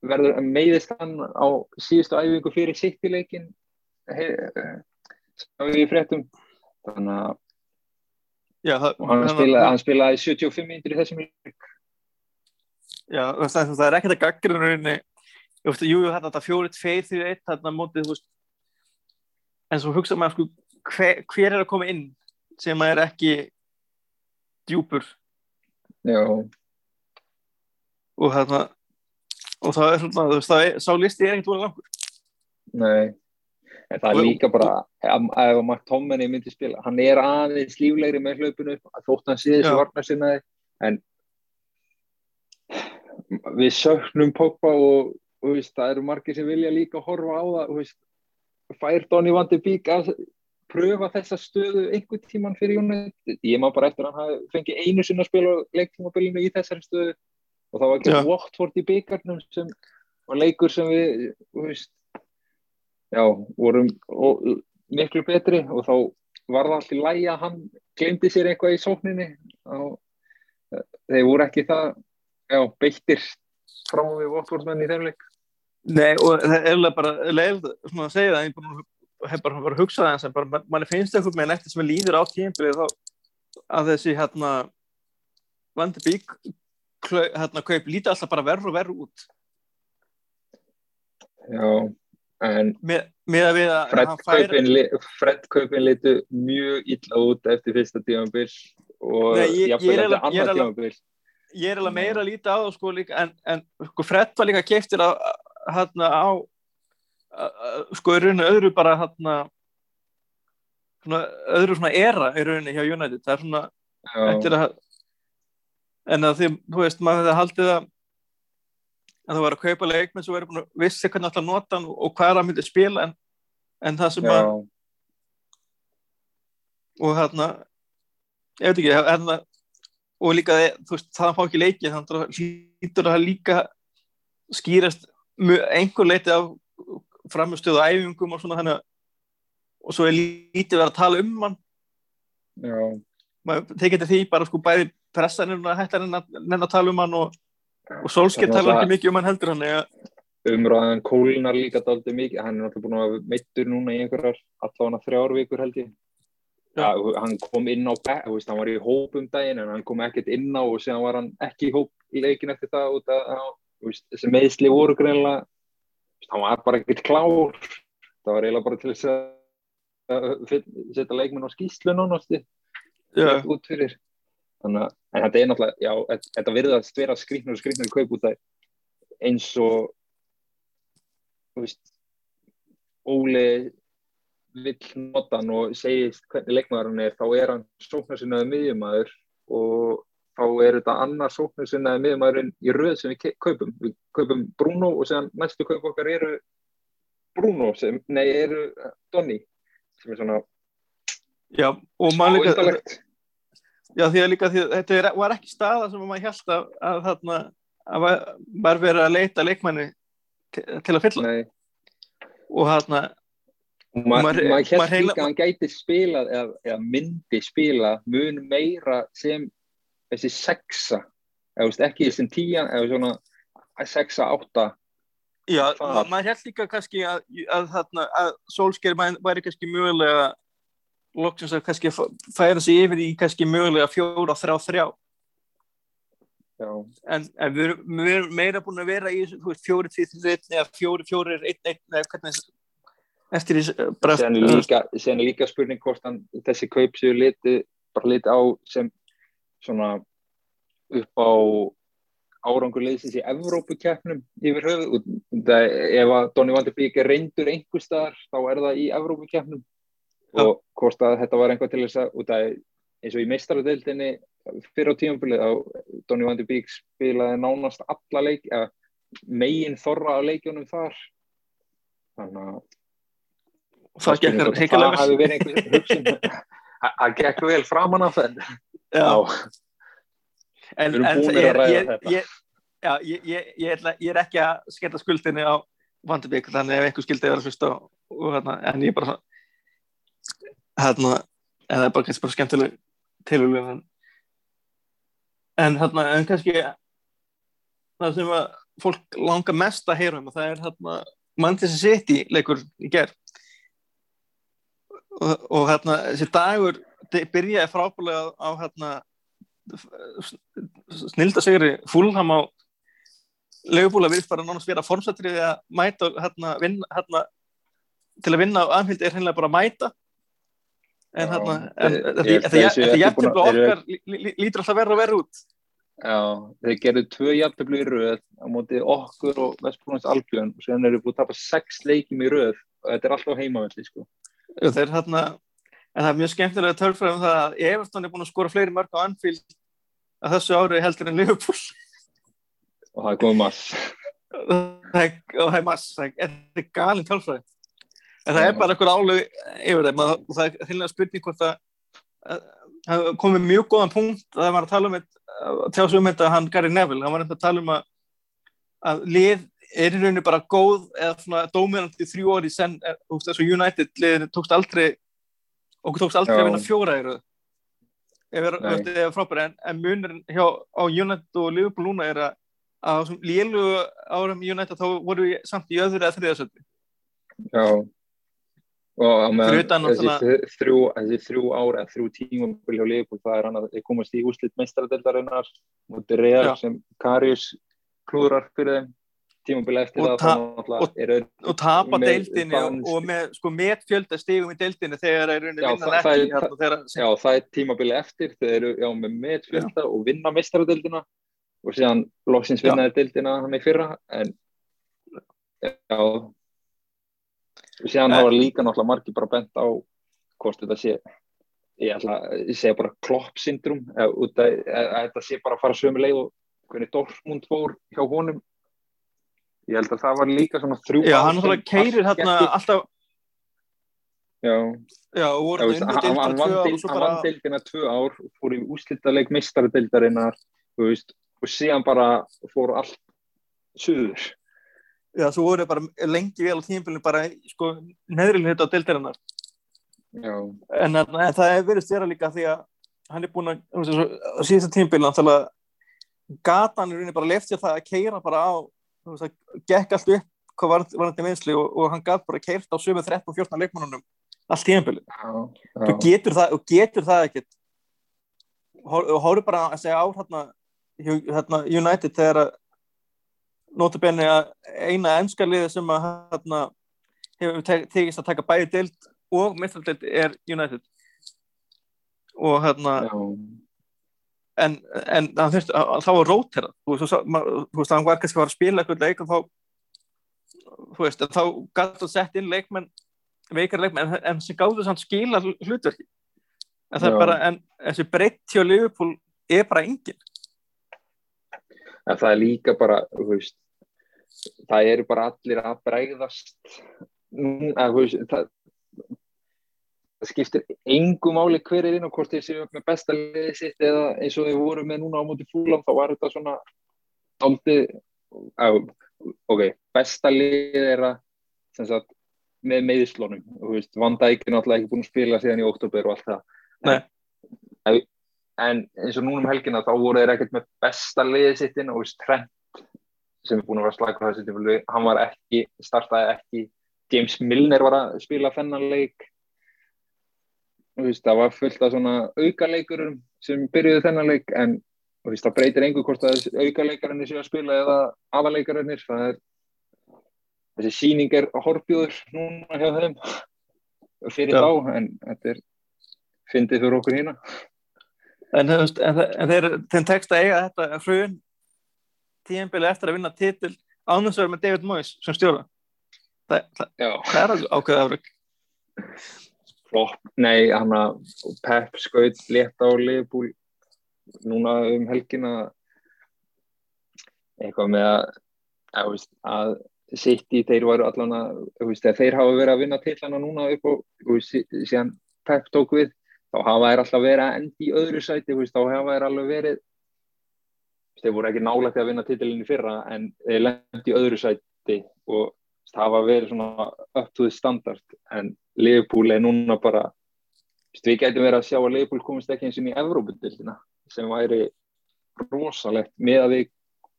verður meiðist hann á síðustu æfingu fyrir sittileikin sem við fréttum þannig að Já, það, hann, spilaði, hann spilaði 75 minnir í þessum leik Já, það, er ekkert að gaggrinu Jú, þetta, þetta fjóri, tveir, því eitt þarna mótið, þú veist. En svo hugsa maður sko hver, hver er að koma inn sem er ekki djúpur? Já, og þarna og það er svona, þú veist, það er, sá listi er ekkert úr langur. Nei. En það er líka bara ef Mark Tommenni myndi spila hann er aðeins líflegri með hlaupinu þótt hann sé þessi Já. varnarsinnaði. En við söknum Pogba og, og veist, það eru margir sem vilja líka horfa á það og, veist, fær Donny van de Beek að pröfa þessa stöðu einhvern tíman fyrir United? Ég maður bara eftir að hann hafi fengið einu sinna að spila á leiktímabilinu í þessari stöðu og það var ekki Já. Watford í byggarnum sem var leikur sem við veist, já, vorum og, miklu betri og þá var það allt í lægi að hann glemdi sér eitthvað í sókninni. Og eh, þeir voru ekki það já, beittir frá við Watford-menn í þeim leik Nei, og það er eiginlega bara leiðilegt svona að segja það, ég hef bara, bara hugsað það en bara, mann finnst eitthvað með eftir sem er líður á tímbilið þá að þessi hérna Van de Beek klau- hérna kaup lítið alltaf bara verður og verður út. Já, en með, með að við að Fred kaupin, Fred kaupin litu mjög illa út eftir fyrsta tímanbil og Nei, ég- ég er alveg meira að líta á það sko líka en, en sko Fred var líka keiftir að hérna á að- að- sko í rauninu öðru bara hérna svona, öðru svona era í rauninu hjá United. Það er svona að en að því, þú veist, maður hefði haldið að að það var að kaupa leikmenn sem verið búin að vissi hvernig alltaf nota hann og hvað er að myndi spila en, en það sem að já, og hérna ég veit ekki, hérna og líka, þú veist, það fá ekki leiki þannig að að það líka skýrast einhver leiti af framistöðu æfingum og svona þannig og svo er lítið verið að tala um hann. Já, tekið til því bara sko bæði pressanir og hættar en að, tala um hann og, og talar náttúrulega- ekki mikið um hann heldur hann eða, umræðan kólinar líka daldið mikið, hann er náttúrulega búin að meittur núna í einhverjar allavega þrjár vikur held ég. Ja, hann kom inn á veist, hann var í hóp um daginn en hann kom ekkert inn á og síðan var hann ekki í hóp í leikin eftir það út að veist, þessi meðsli voru greinlega hann var bara ekkert klár. Það var eiginlega bara til þess að fyll- setja leikmenn á skýslu nánast já, út fyrir. Þannig að, en þetta er náttúrulega já, þetta- virðast vera skrýtnur og skrýtnur kaup út af eins og þú veist Óli vill nota hann og segist hvernig leikmaður hann er, þá er hann sóknarsinnaði miðjumæður og þá er þetta annar sóknarsinnaði miðjumæðurinn í röð sem við kaupum. Við kaupum Bruno og séðan næstu kaup okkar eru Bruno sem, nei, eru Donny sem er svona já og maður líka já því að líka því að þetta er, var ekki staða sem maður held að, að þarna að var verið að leita leikmanni til, til að fylla. Nei, og þarna og maður Maður- ma held maður líka að hann gæti spilað eða, eða myndi spila mun meira sem þessi sexa eða ekki sem tían eða svona sexa, átta. Já, Það- ma maður held líka kannski að, að þarna að Solskjaer væri kannski mögulega loksins að kannski færa sig yfir í kannski mögulega fjóra, þrjá, þrjá. Já, en, en við, erum, við erum meira búin að vera í veist, fjóri, einn eða fjóri, fjóri, einn, einn, eða hvernig eftir því bara sen er líka, líka spurning hvort hann þessi kaup séu liti bara liti á sem svona upp á árangur leysins í Evrópukeppnum yfir höfuð. Það, ef að Donny van de Beek er reyndur einhver staðar þá er það í Evrópukeppnum. Já. og hvort að þetta var einhvað til þess að það er eins og í meistaradeildinni fyrir á tímabilið á Donny van de Beek spilaði nánast alla leik megin þorra á leikjunum þar. Þannig að það það heikalega hafi verið einhver hugsun. Það gekk vel framan af það Við en, en búnir ég, að ég, já, ég, ég, ég, ætla, ég er ekki að skella skuldinni á Vandabík, þannig ef einhver skildi vera fyrst og, og hérna, en ég bara hérna, en það er bara kannski bara skemmtileg tilhuglega en, en hérna, en kannski það sem að fólk langar mest að heyra um og það er hérna Manchester City leikur í gerð og, og hérna þessi dagur byrjaði frábúlega á hérna snilda sigri fúlham á leifbúla virðist bara nánast vera formsatriði að mæta hérna, vinna, hérna til að vinna á anfyldi er hennilega bara að mæta en hérna þetta að- eru- okkar lí- lí- lítur alltaf verra og verra út Já, þeir gerðu tvö jafntöflu í röð á móti okkur og Vestbrúnans Algjörn og síðan eru búið að tapa sex leikjum í röð og þetta er alltaf heimavelli sko. Þeir hérna en það er mjög skemmtilega tölfræðum um það að Everton er búin að skora fleiri mörg á anfylg að þessu ári heldur en Liverpool. Og það er komið mass. Og það er mass það er, er galin tölfræði. En það er bara eitthvað álög yfir þeim og það er heilega spurning hvort að að- það komið mjög góðan punkt að það var að tala um þetta tjá sig um þetta hann Gary Neville, hann var eitthvað að tala um að að lið er í rauninu bara góð eða svona dóminandi þrjú orði senn, er, þú veist þessu United liðinu tókst aldrei okkur tókst aldrei Já. að vinna fjóra í röð er, ef frábæri en, en munurinn hjá á United og Liverpool núna er að á lélu árum United þá voru við samt í öðru eða þriðasöldi Já. Og á þessi, þrjú, þessi þrjú eða þrjú tímabil hjá Liverpool það er hann að komast í úslit meistaradeldarinnar mútið Já. sem Karius klúðrar fyrir þeim tímabil eftir Og það og- eru og tapa Með deildinni og, og með sko met fjölda stigum í deildinni þegar það er Já, vinnan það- það ekki er- hérna, þegar, Já, það er tímabili eftir, þeir eru já, með metfjölda og vinna meistaradeildina og síðan loksins vinnaði deildina hann í fyrra, en já. Og síðan hafa líka náttúrulega margir bara bent á hvort þetta sé ég ætla að segja bara klopp syndrum eða út að, að þetta sé bara að fara sömu leið og hvernig Dortmund fór hjá honum ég held að það var líka svona þrjú já, hann náttúrulega keirir hérna alltaf já, já, hann, hann, vann hann deildina tvö ár og fór í úslitaleg meistaradeildarinnar og síðan bara fór allt suður. Já, svo voru bara lengi vel á tímabilinu bara í, sko, neðri hluta á deildarinnar. Já, en, en, en það er verið stjara líka því að hann er búin að, þú veist, svo- á síðasta tímabilinu náttúrulega gatan er rauninni bara left sér það að keira bara á það gekk allt upp hvað var, var þetta vinsli og, og hann gat bara keirt á sömu 13-14 leikmannunum allt tímabilinu já, þú getur það, það ekkert. Og hóru bara að segja á hérna, hérna United þegar að notabenni að eina ennska liði sem að hérna, hefur te- tekist að taka bæði deild og mestraldeild er United. Og hérna já, en, en að þá var þú veist, þú veist, hann var kannski að fara að spila eitthvað leik og þá þú veist, þá gæti að setja inn leikmenn veikar leikmenn, en, en sem gáðu samt skila hl- hlutverki. En það Já. er bara, en þessi breytt hjá Liverpool er bara engin. En það er líka bara þú veist, það eru bara allir að bregðast. Nú, að, veist, það það skiptir engu máli hver er inn og hvort þeir séu með besta liðið sitt eða eins og þeir voru með núna á móti fúlam þá var þetta svona aldrei ok, besta liðið er að sem sagt, með meðslónum og þú veist, Van Dijk er náttúrulega ekki búin að spila síðan í oktober og allt það. En, en eins og núna um helgina þá voru þeir ekkert með besta liðið sitt inn og þú veist, Trent sem er búin að vera slagur hann var ekki startaði ekki, James Milner var að spila þennan leik. Þú veist, það var fullt af svona aukaleikurum sem byrjuði þennan leik en veist, það breytir engu hvort að aukaleikarinn séu að spila eða aðaleikarinn það er þessi síning er horfjóður núna hjá þeim fyrir Já. þá en þetta er fyndið fyrir okkur hérna. En, en, en þeir, þeim tekst að eiga þetta hrun tíðanbili eftir að vinna titil ánum sem er með David Moyes sem stjóra. Það, það, það er alveg ákveðið flott, nei, hann að Pep skaut létt á Liverpool núna um helgina. Eitthvað með að að, að City, þeir varu allan að þegar þeir hafa verið að vinna tillana núna upp og síðan Pep tók við, þá hafa þeir alltaf verið að endi í öðru sæti, þá hafa þeir alveg verið þeir voru ekki nálægt að vinna titilin í fyrra en þeir lendi í öðru sæti og það hafa verið svona up to the standard en Liverpool er núna bara við gætum verið að sjá að Liverpool komist ekki eins og í Evrópudildina sem væri rosalegt með að við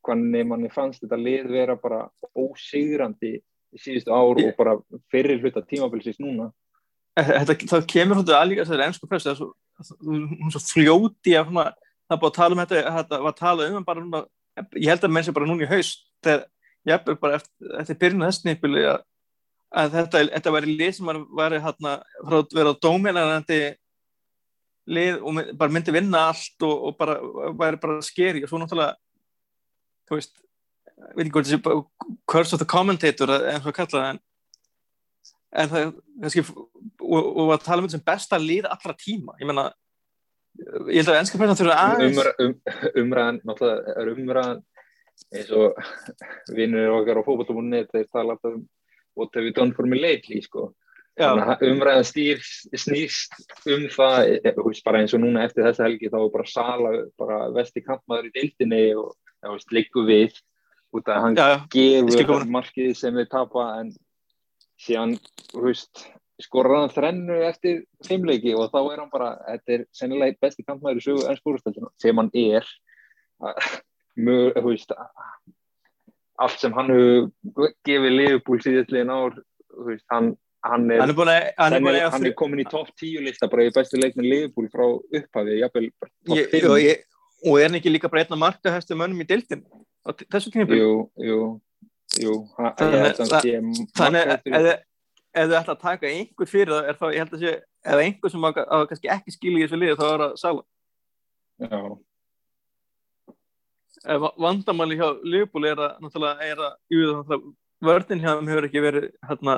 hvernig manni fannst þetta lið vera bara ósigrandi í síðustu ár og bara fyrir hluta tímabilsins núna. Þetta, það kemur þessari ennsku pressu það er svo, hún er svo fljóti að svona, það búið að tala um þetta, þetta var að tala um bara núna, ég held að menn sé bara núna í haust þegar ég bara eftir, eftir byrjun þess nýpili að, að þetta, þetta væri lið sem var, hérna, frá að vera dóminarandi lið og mynd- bara myndi vinna allt og, og bara væri bara skeri og svo náttúrulega þú veist veit ekki hvort þessi bara curse of the commentator eins og kalla það en, en það kannski og, og að tala um þetta sem besta lið allra tíma. Ég meina ég held að ennska fæsna þurfa aðeins um, umræðan, náttúrulega er umræðan eins og vinnur okkar á fókbaltabunni þeir tala alltaf um what have you done for me lately sko. að umræðan stýr, snýst um það eh, þú veist, bara eins og núna eftir þessa helgi þá er bara Sala bara vesti kantmaður í deildinni og liggur við út að hann já, já, gefur markið sem við tapa en síðan hann þrennu eftir fimmleiki og þá er hann bara þetta er sennilega besti kantmaður í sögu enn skúrastöldinu sem hann er mjög, þú veist allt sem hann hefur gefið liðbúl síðastliðin ár þú veist, hann, hann er hann er að hann er að hann er komin í topp tíu lista bara í bestu leikminn liðbúl frá upphafi jafnvel ég, og, ég, og er hann ekki líka bara einn að marka hæstu mönnum í deildin þessu tíma jú, jú, jú hann, Þannig- að ef þið ætla að taka einhver fyrir það er þá, ég held að sé ef einhver sem á, á kannski ekki skilja í þessu liði þá er það Sala já, ef vandamáli hjá Liverpool er að náttúrulega er að, vörðin hjá þeim hefur ekki verið hérna,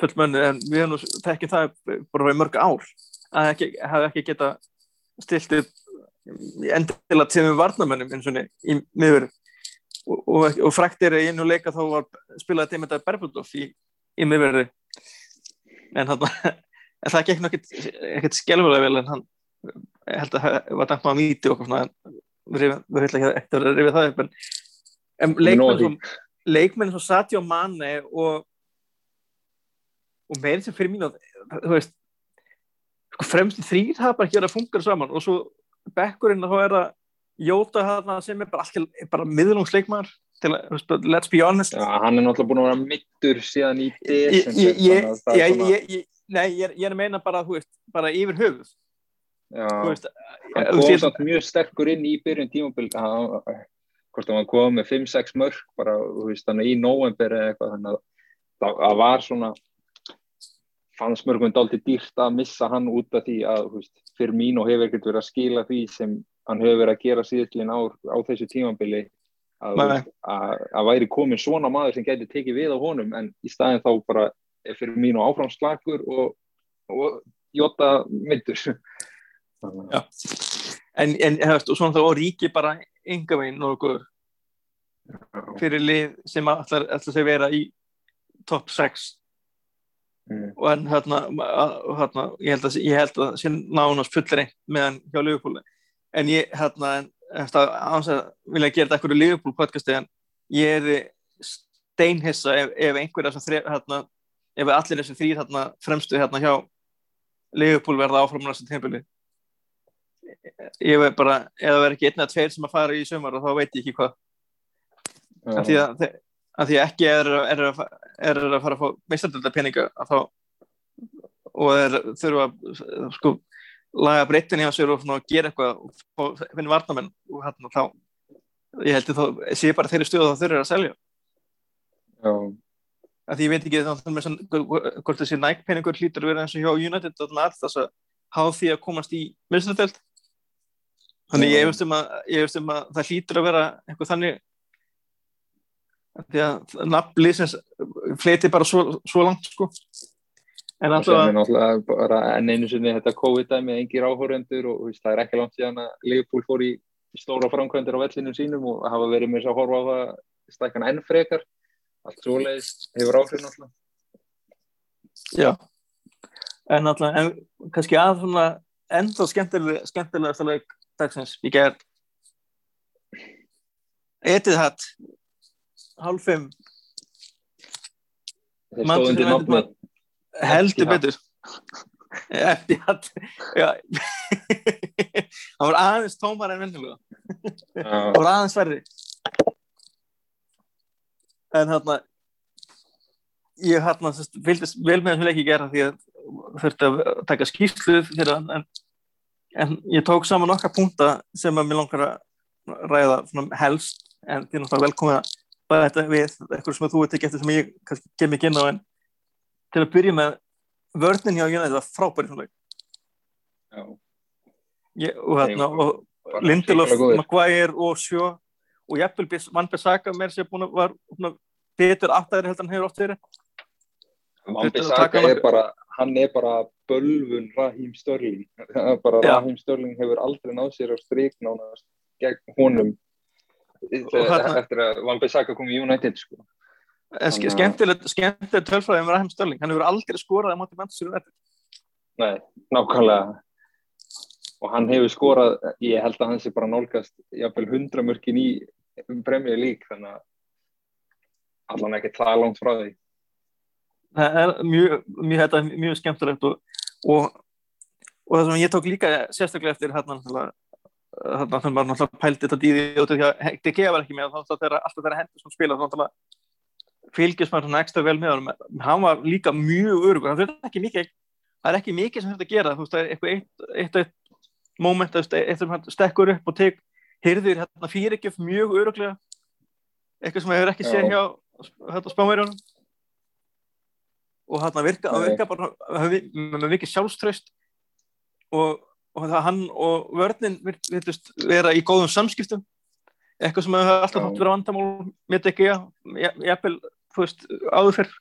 fullmönnu en við hefum tekið það bara í mörg ár að ekki, hafa ekki geta stilt upp endilega tíðum varnamönnum eins og í miður. Og, og, og frækt að í einu leika þá var spilaði tíma þetta Berfuldoff í, í miðverði. En hann en það gekk nokkið ekkert skelfulega vel en hann held að það var dæmt maður míti og okkur en við höfum ekki eftir að rifja það upp en, en leikmenn leikmenn svo Satjó Mane og og meirinn sem fyrir mín að þú veist sko fremst þrýr hafa bara ekki verið að funka saman og svo bekkurinn þá er að Jóta hana sem er bara bara miðlungsleikmar til að, let's be honest. Já, hann er náttúrulega búin að vera mittur síðan í desember ég, ég, það ég, ég, ég, nei, ég, er- ég er að meina bara, veist, bara yfir þú veist, hann kom veist, samt mjög sterkur inn í byrjun tímabil hann- hvort að hann kom með 5-6 mörg bara, veist, í november eða eitthvað, þannig að það var svona fannst mörgum dálítið dýrt að missa hann út af því að, veist, fyrir mín og hefur ekkert verið að skila því sem hann hefur verið að gera síðastlinn ár á þessu tímabili að, að, að væri komin svona maður sem gæti tekið við á honum en í staðin þá bara fyrir mín og áfram slakur og, og Þannig að- Já. en, en hefst, og svona þá ríki bara enga veginn nokkuð fyrir lið sem ætlar, að vera í top 6 Mm. og en hérna, hérna ég held að, ég held að sé nánast fullir einn meðan hjá Liverpool. En ég hérna en, eftir að að vilja gera þetta ekkur í Liverpool podcasti en ég er steinhissa ef, ef einhver þessar þrjá hérna, ef allir þessar þrýr hérna fremstu hérna hjá Liverpool verða áfram næsta tímpili ég veit bara það verður ekki einn eða tveir sem að fara í sumar og þá veit ég ekki hvað. Af því að, að því að ekki er, er, er að fara að fá meistardölda peninga að þá og er, þurfa að sko laga breytin hjá sér og svona, gera eitthvað og finna varnamenn og hérna þá ég held að þá sé bara þeirri stöðu þá þurfa að selja. Já, að því ég veit ekki þá, hvort þessi Nike peningur hlýtur að vera eins og hjá United og allt þess að hafa því að komast í meistardöld þannig ég veist um að, um að það hlýtur að vera eitthvað þannig því að nafnlýsins fleiti bara svo, svo langt sko. En sem alltaf bara enn einu sinni þetta COVID-dæmi, engir áhórendur og veist, það er ekki langt síðan að Liverpool fór í stóra framkvæmdir á vellinu sínum og hafa verið með þess að horfa á það stækkan enn frekar. Allt svoleiðis hefur áhrif náttúrulega. Já. En alltaf, en kannski að svona enda skemmtilega skemmtilegasta leik dagsins í gerð Etið hatt hálf fimm. Þeir Manchester stóðu undir United nafni. Heldur betur. Eftir hatt. Hann var aðeins tómar en vennilega hann var aðeins verri. En hérna ég hérna fylgdist vel með þessum leiki gera því að þurfti að taka skýrsluð hann en, en ég tók saman okkar punta sem að mér langar að ræða helst en því náttúrulega velkomið að bæða þetta við eitthvað sem þú veit ekki eftir sem ég kannski kem ekki inn á en til að byrja með vörnin hjá United var frábæri svona ég, og hérna og Lindelof. Maguire og Sjó og jafnvel Van Bissaka mér sem búin að var betur aftæðri heldur en hefur oft verið. Van Bissaka er bara, hann er bara bölvun Raheem Störling. Er bara Já. Raheem Störling hefur aldrei náð sér á strik nánast gegn honum þarna- eftir að Van Bissaka kom í United sko. Að- skemmtilegt skemmtilegt tölfræði um Raheem Störling hann hefur aldrei skorað á móti Manchester United Nei, nákvæmlega og hann hefur skorað ég held að hann sé bara nálgast jafnvel 100 mörkin í Premier League þannig að allan ekki það langt frá því það er mjög, mjög, þetta er mjög skemmtilegt og, og, og það sem ég tók líka sérstaklega eftir hérna þannig maður náttúrulega pældi þetta dýði og því að Hekti G var ekki með þá þegar alltaf þegar hendur sem spila þá náttúrulega fylgjast maður svona ekstra vel með honum. Hann var líka mjög örugur hann þurfti ekki mikið það er ekki mikið sem að gera þú veist það er eitthvað eitt, eitt, eitt moment hann stekkur upp og tek hyrðir hérna fyrirgjöf mjög öruglega eitthvað sem hefur ekki séð hjá hérna spámerjónum og hann virka, virka bara með mikið sjálfströst og, og það hann og vörnin virtust vera í góðum samskiptum. Eitthvað sem hefur alltaf þátt vera vandamál með ekki jafnvel, þú veist, áður fyrr.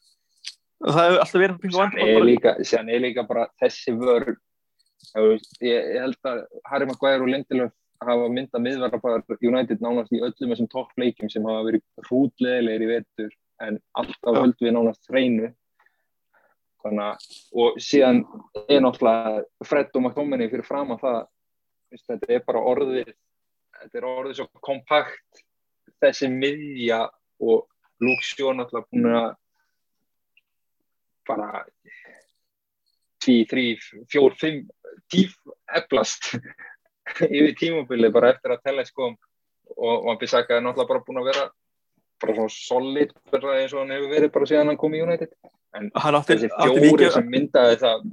Og það hefur alltaf verið Sér vandamál síðan er líka bara þessi vörn ég, ég held að Harry Maguire og Lindelof hafa myndað miðverða bara United nánast í öllum þessum toppleikjum sem hafa verið hrútleðilegir í vetur en alltaf Já. höldum við nánast hreinu þannig og síðan er náttúrulega Fred og McTominay fyrir fram að það veist, þetta er bara orðið þetta er orðið svo kompakt þessi miðja og Shaw náttúrulega búin að bara 10, 3, 4, 5 tíf eflast yfir tímabilið bara eftir að Telles kom og Van Bissaka er náttúrulega bara búin að vera bara svona solid bara eins og hann hefur verið bara síðan hann kom í United. En átti, þessi fjóri sem myndaði það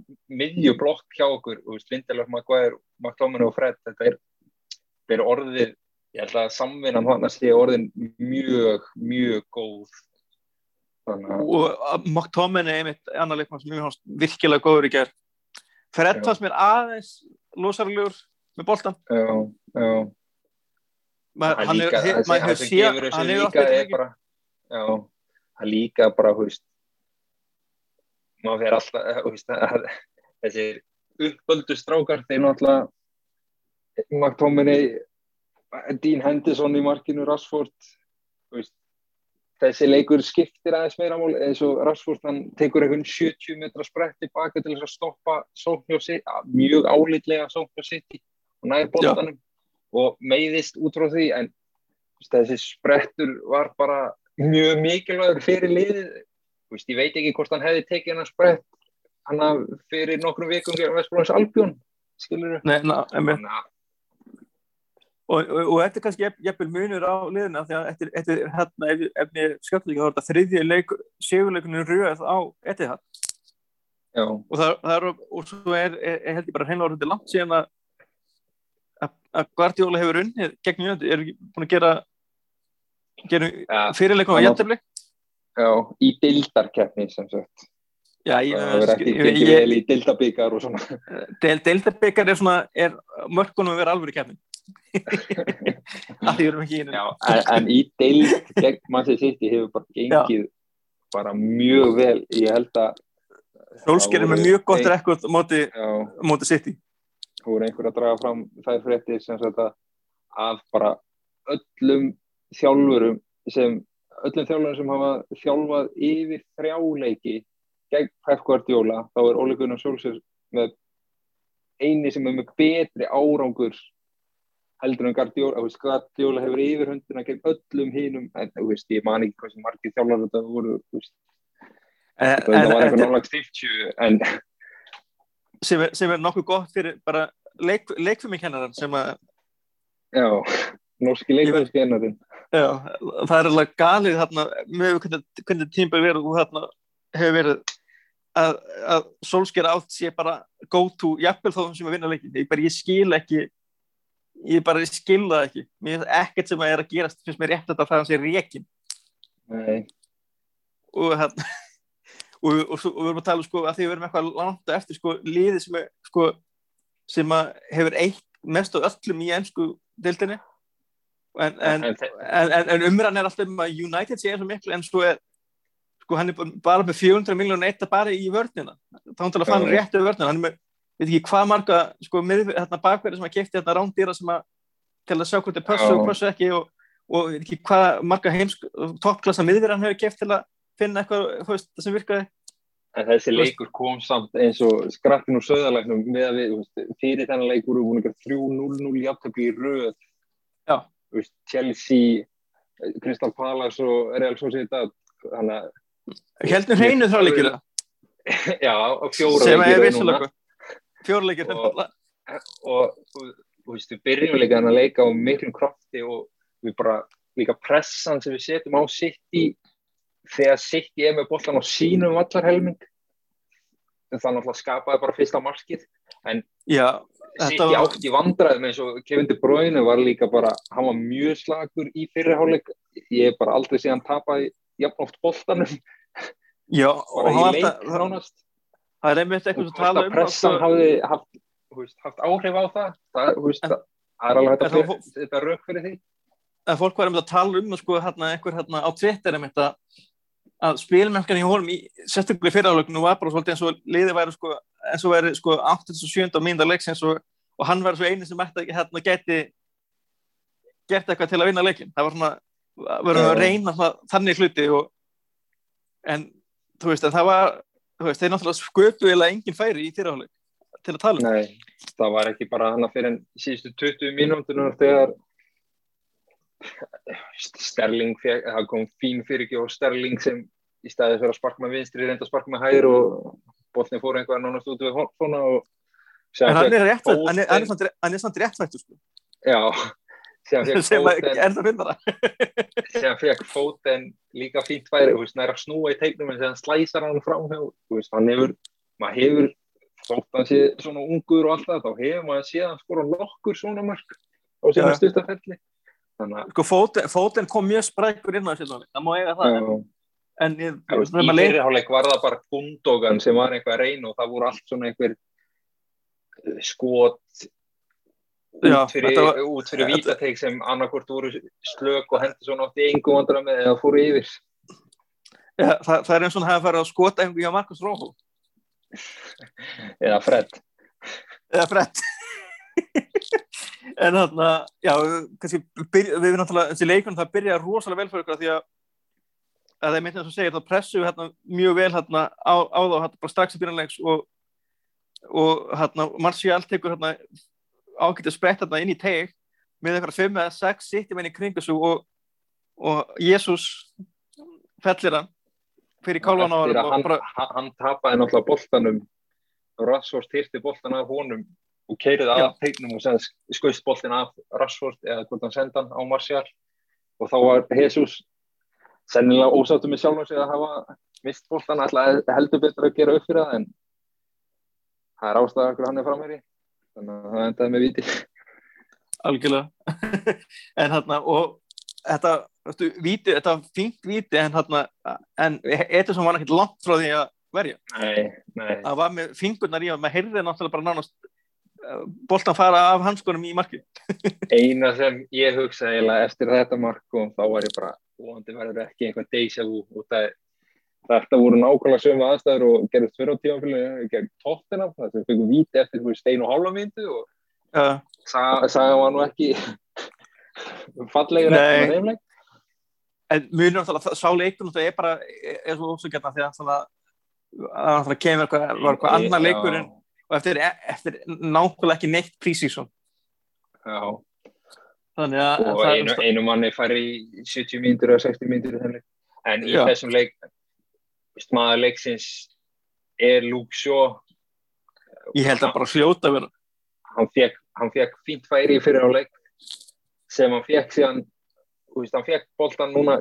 miðjublokk hjá okkur Lindelof, Maguire, McTominay og Fred þetta er, er orðið ég held að samvinnan hann að sé orðin mjög, mjög góð. Og McTominay einmitt annar leikmann sem mjög virkilega góður í ger Fred fannst mér aðeins losarlegur með boltan já, já Ma, Það hann líka, er, maður hefur séð hann hefur er eitthvað bara já, það líka bara veist maður fyrir alltaf veist, að, þessir uppöldu strákar þeir náttúrulega McTominay Dean Henderson í markinu Rashford veist, þessi leikur skiptir aðeins meira mál eins og Rashford hann tekur einhvern 70 metra sprett tilbaka til þess að stoppa mjög álitlega sóknjósi og næri boltanum og meiðist út frá því en þessi sprettur var bara mjög mikilvægur fyrir liðið. Veist, ég veit ekki hvort hann hefði tekið hann sprett hann að fyrir nokkrum vikum gegn Vestbróðins Albjón skilur að og, og, og þetta er kannski jafn- jafnvel munur á liðina því að eftir, eftir hérna, ef, ef mér skjöldum ekki þá er þetta þriðji leik, sigurleikunum röð á Etihad. Já, og það, það er, og svo er, er, er held ég bara hreinlega orðið langt síðan að að- Guardiola hefur unnið gegn United, er ekki búin að gera gera ja, fyrirleikum á jættabli já, í dildarkeppni sem sagt. Já, ég, það verður ekki ég, ég, vel í dildabíkar og svona. Del, deildabikar er svona, er mörkunum að vera alveg í kefnin að því við erum ekki í já, en, en í dild gegn Manchester City hefur bara gengið bara mjög vel. Ég held að Solskjær er með það mjög gott rekord móti, já, móti City þú voru einhver að draga fram þær fréttir sem sagt að bara öllum þjálfurum sem öllum þjálfurum sem hafa þjálfað yfir þrjáleiki gegn Pep Guardiola þá er Ole Gunnar Solskjær með eini sem er með betri árangur heldur en Guardiola, þú veist, Guardiola hefur yfirhundina gegn öllum hinum en þú veist, ég man ekki hvað sem margir þjálfar þetta voru, þú veist, en, það var eitthvað nálags 50 en sem, er, sem er nokkuð gott fyrir bara leik, leikfumi kennaran sem að já, norski leikvæðskennarinn Já, það er alveg galið þarna með hvernig, hvernig tímbil verið og þarna hefur verið að, að Solskjær átt sé bara go to, jafnvel þá sem að vinna leikin ég bara, ég skil ekki ég bara skil það ekki. Mér finnst ekkert sem að er að gerast finnst mér rétt að það sé reikin Nei, og hérna og, og, og við erum að tala sko að því við erum eitthvað langt eftir sko liði sem er sko sem að hefur eitt mest á öllum í ennsku dildinni en, en, en, en, umræðan er alltaf um að United sé eins og miklu en svo er sko hann er bara- með 400 miljónu eitt bara í vörnina þá hann til að fann Já. réttu vörnina hann er með, veit ekki hvað marga sko með hérna bakverði sem að kefti hérna rándýra sem að til að sjá hvort þið pössu Já. og pössu ekki og, og veit ekki hvað marga heims toppklassa miðverð hann hefur keft til að finna eitthvað þú veist, það sem virkaði. En þessi leikur kom samt eins og skrappin úr söðalagnum með að við, veist, fyrir þennan leikur voru búin að gera 3-0-0 jafntöfli í röð. Veist, Chelsea Crystal Palace og Real Sociedad þannig að heldur hreinu þá leikir já, á fjóra sem leikir er í röð vissulega fjóra leikir Og- og þú þú veist, við byrjum líka að leika á miklum krafti og við bara líka pressan sem við setjum á City þegar City er með bollan á sínum vallarhelming það náttúrulega skapaði bara fyrsta markið. Já, City Þetta var- átt í vandræðum eins og Kevin De Bruyne var líka bara, hann var mjög slagur í fyrirháleik, ég hef bara aldrei síðan tapað jafn oft og bara hann í leik nánast. Það er einmitt eitthvað hvort tala að um pressan sko, hafði haft, veist, haft áhrif á það. Það, veist, En- það er alveg hægt en að þetta rauk fyrir því. Að fólk var einmitt að tala um sko, hérna, einhver hérna, á Twitter einmitt að, að spilmennskan í honum í sérstaklega fyrirálögnum var bara svolítið eins og liðið væri sko, eins og væri sko 87. og mínda leiksins og, og hann var svo eini sem ætti, hérna, geti gert eitthvað til að vinna leikin það var svona, verður að reyna svona, þannig hluti og, en þú veist, en það var veist, þeir náttúrulega sköpu eða engin færi í fyrirálög til að tala um Nei, það var ekki bara hann að fyrir síðustu 20 mínútur þegar Sterling það kom fín fyrirgjóð Sterling sem í staðið fyrir að sparka með vinstri reynda að sparka með hægri og boltin fór einhver nánast út við horfona og en hann er rétt, Foden- hann er, hann er, samt- hann er samt réttvættu sko, já, sem að- er það finnara sem fekk Foden líka fínt færi, þú veist, næra að snúa í teiknum en þegar hann slæsar hann veist, hann hefur, maður hefur þótt að hann sé svona ungur og allt það, þá hefur maður séð hann skora nokkur svona mörg á síðan að sko fóten, fóten kom mjög sprækur inn á þessu það má eiga það. En, en ég, þegar í fyrirháleik var það bara Gundogan sem var eitthvað að reyna og það voru allt svona einhver eh, skot Já, út fyrir, var- út fyrir vítateik sem annarkvort voru slök og hendur svona oft í engu vandra með eða fóru yfir. Ja, það, það er eins og hann hafa farið að skota einhverjum hjá Markus Róhó eða Fred. Eða frett en þarna já, kannski byrja, við erum náttúrulega þessi leikun það byrja rosalega vel fyrir ykkur af því að að það er myndið að segja það pressu hérna mjög vel hérna á, á þá hérna bara strax í byrjanlegs og og hérna Marcial tekur hérna ágætið sprett hérna inn í teg með eitthvað fimm eða sex sittum inn í kringu svo og, og Jésús fellir hann fyrir kálvan á hann að hann, hann, hann tapaði náttúrulega boltanum. Rashford týrti boltan af honum og keiriði Já. að tegnum og skauðst boltin af Rashford eða hvort hann senda hann á Martial. Og þá var Jesus sennilega ósáttu með sjálfum sig að hafa mist boltan alltaf heldur betur að gera upp fyrir það en það er ástæða okkur hann er framherri þannig að það endaði með viti algjörlega. En hérna og þetta, veistu, víti, þetta fínt víti en hérna en Ederson var ekkert langt frá því að verja. Nei, nei. Það var með fingurnar í og maður heyrði náttúrulega bara nánast boltan fara af hanskunum í marki eina sem ég hugsaði eiginlega eftir þetta mark og þá var ég bara vonandi verður ekki eitthvað deja vu. Og það, þetta voru nákvæmlega sömu aðstæður og gerðist fyrir á tímanfélagi gegn tóttina, það sem fengum víti eftir veist, einu og hálfa myndu og uh, sagði var nú ekki fallegur eftir þeim leik en mjög náttúrulega sá leikur náttúrulega er bara er svo ósugjarna því að að náttúrulega kemur eitthvað, var eitthvað annar leikur en, og eftir, eftir nákvæmlega ekki neitt prísísson já, þannig að og einu, einu manni fær í 70 mínútur eða 60 mínútur í þeim leik. En í Já. þessum leik maður leiksins er Luke Shaw. Ég held að bara fljóta að vera hann fekk, hann fekk fínt færi fyrir á leik sem hann fekk síðan veist, hann fekk boltan núna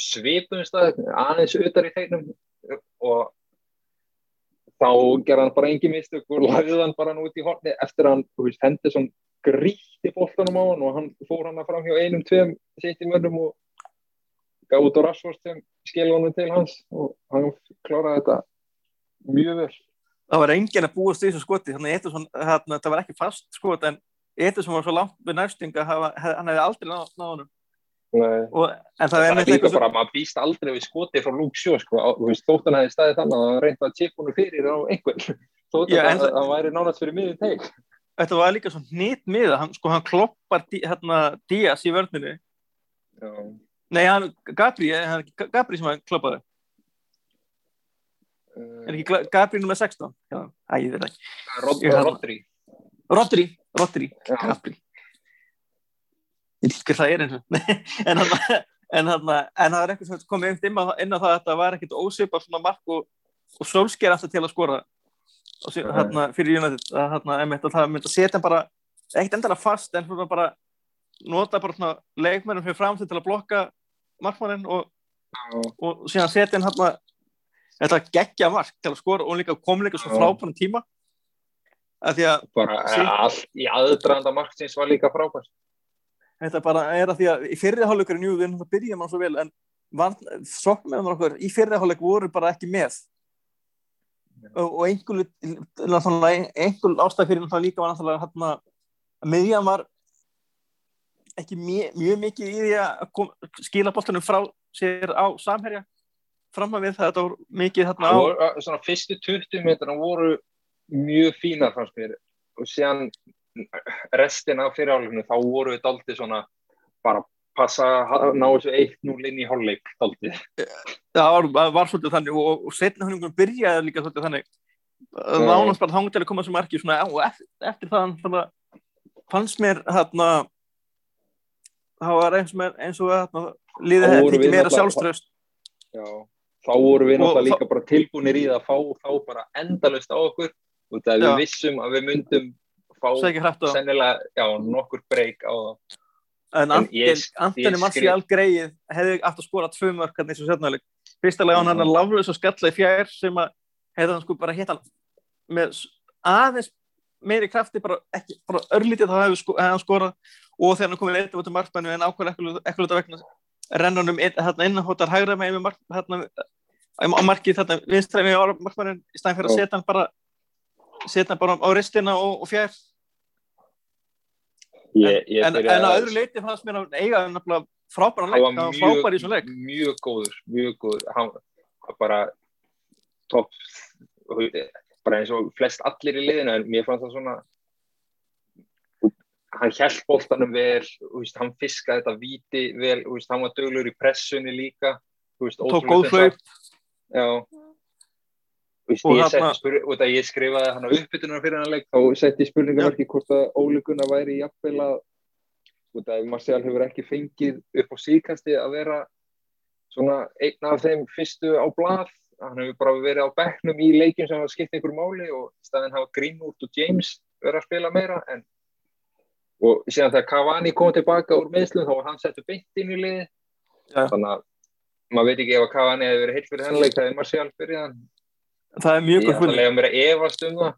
svipum stað, aðeins utar í tegnum og þá gerði hann bara engin mistök og lagði hann bara nút í horni eftir að hann, þú veist, Henderson gríti boltanum á hann og hann fór hann að fram hjá einum, tveim, í mönnum og gaf út á Rashford sem skilði honum til hans og hann kláraði þetta mjög vel. Það var engin að búast í þessu skoti, þannig að það var ekki fast skot en eitthvað sem var svo langt við næstinga, hann hefði aldrei náð honum. Og, en það, það er líka bara, maður býst aldrei við skoti frá Luke Shaw, sko, þóttan hefði staðið þannig að hann reyndi að tippa honum fyrir á einhvern, þóttan að hann væri nánast fyrir miður teik. Þetta var líka svona nýtt miða, hann, sko, hann kloppar dí- hérna, Díaz í vörninu. Já, Nei, hann, Gabri, hann, Gabri sem hann kloppaði. uh, Er ekki Gabri nummer 16? Já, æ, ég veit ekki. Rodri. Rodri, Rodri. Gabri. Ég hvað það er en hann, en hann, en það er eitthvað sem komið inn á, það að þetta var ekkit ósipað svona mark og, og sólsker aftur til að skora Nei. hérna, fyrir United að, að það myndi að setja hann bara ekkert endalega fast en bara nota bara svona leikmennum fyrir fram til að blokka markmannin og, og síðan setja hann hérna þetta geggja mark til að skora og líka kom líka svo frábærum tíma að því að bara Sí. allt í aðdraðanda marksins var líka frábært. Þetta bara er að því að í fyrri hálfleikurinn, jú, við það byrjum hann svo vel en sokkmeðan okkur í fyrri hálfleik voru bara ekki með. Og, og einhver einhver ástæð fyrir náttúrulega líka var náttúrulega hérna að miðjan var ekki mjög, mjög mikið í því að kom, skila boltanum frá sér á samherja. Fram að við það þetta voru mikið hérna á Það voru, svona fyrstu 20 metrana voru mjög fínar fannst mér. Og síðan restin af fyrirhálfinu þá voru við daldið svona bara passa að ná þessu 1-0 inn í hálfleik daldið. það var, það var svolítið þannig og, og setna henningum byrjaði líka svolítið þannig Mm. nánast bara þannig til að koma sem marki svona, og eftir, eftir það svona, fannst mér hérna það var eins, með, eins og hérna, liðið Þá hefði við meira sjálfströst Já. Þá voru við náttúrulega líka bara tilbúinir í það að fá þá bara endalust á okkur og það við vissum að við myndum fá sennilega, já, nokkur breyk á það. en En Antoni ég Marcial greið hefði aftur að skora tvö mörk hérna eins og sérnaðileg fyrsta lega hann hann að laflaus og skalla í fjær sem að hefði hann sko bara hitt hann með aðeins meiri krafti bara, ekki, bara örlítið þá hefði, sko, hann skorað. Og þegar hann komið eitthvað út um markmannu en ákveður ekkert út vegna rennunum inn, hérna innanhóttar hægra með mark, hérna, á markið þarna vinstræmi á markmannin í stæðin fyrir að setja hann bara setja hann bara á ristina og, og fjær Ég, ég en, en að öðru leiti fannst mér að eiga nefnilega frábæran hann leik, það var mjög, frábær í þessum leik. mjög góður mjög góður. Hann var bara topp bara eins og flest allir í liðinu en mér fannst það svona hann held boltanum vel veist, hann fiskaði þetta víti vel veist, hann var döglegur í pressunni líka veist, tók góð hlaup. já Og ég, að ég skrifaði hann á uppbytunar fyrir hann leik þá setti spurningamarki hvort að ólíkuna væri jafnvel að að Marcial hefur ekki fengið upp á síkasti að vera svona einn af þeim fyrstu á blað. Hann hefur bara verið á bekknum í leikin sem hafa skipt einhver máli og í staðin hafa Greenwood og James verið að spila meira en og síðan þegar Cavani kom tilbaka úr meðslum þá var hann settu beint inn í liði Já. þannig að maður veit ekki ef að Cavani hefur verið heilt fyrir þennan leik það er Marcial fyrir hann það er mjög ég góð ætla að funni lega mér að efast um það.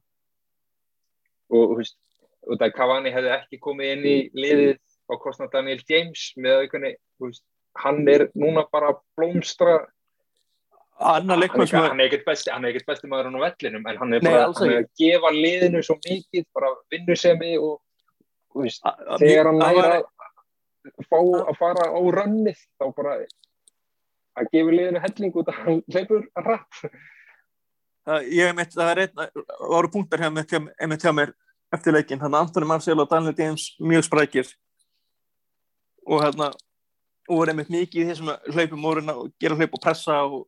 Og þú veist og það Cavani hefði ekki komið inn í liðið á kostnað Daniel James með veist hann er núna bara að blómstra. Hann er, er ekkert besti, hann er ekkert besti maður á vellinum en hann er Nei, bara alls hann er að gefa liðinu svo mikið bara vinnusemi og veist, að- þegar hann að- næra að fá að fara á rönnið þá bara að gefa liðinu helling út að hann leipur rætt að- ég mitt, það er einn voru punktar hjá hjá- einmitt hjá mér eftir leikin, þannig að Antoni Marcial og Daniel James mjög sprækir. Og hérna og voru einmitt mikið í þessum hlaupum voru að gera hlaup og pressa og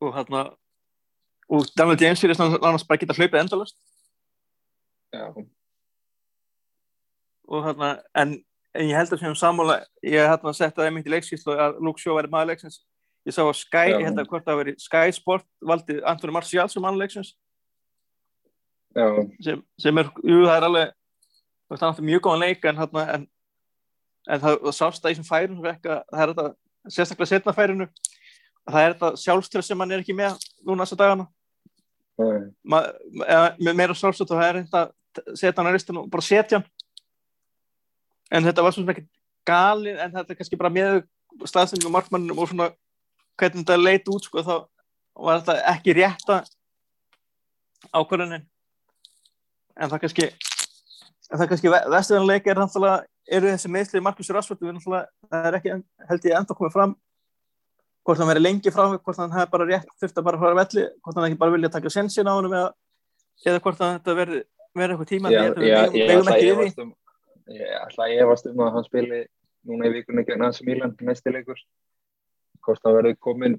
og hérna og Daniel James fyrir annars bara geta hlaupið endalast Já, og hérna, en, en ég held að sem sammála, ég hérna sett það einmitt í leikskýrslu að Luke Shaw væri maður leiksins ég sá að Sky, ég held að hvort það veri Sky Sport valdi Antoni Marcial sem maður leiksins já, sem, sem er, jú það er alveg hann átti mjög góðan leik en, hérna, en en það, það sást það í sem vekka, það er þetta, sérstaklega setna færinu. Að það er þetta sjálfströð sem hann er ekki með núna þessa dagana. Ma, með meira sjálfströð og það er þetta setja hann á ristinu og bara setja hann. En þetta var svona ekki galið en þetta er kannski bara með staðsendingum markmannum og svona hvernig þetta leit út sko þá var þetta ekki rétta ákvörðunin. En það kannski en það kannski vestuðanleika er náttúrulega eru þessi meðslið Markus Rassford það er ekki held ég enda komið fram hvort hann veri lengi frá hvort hann hefði bara rétt þurft að bara fara að velli hvort hann ekki bara vilja taka sensin á hann eða, eða hvort þetta verði verið eitthvað tíma Já, já, ég ætla að um ég ætla að efast um að hann spili núna í vikunni gegn Asi Milan næstilegur hvort hann verður komin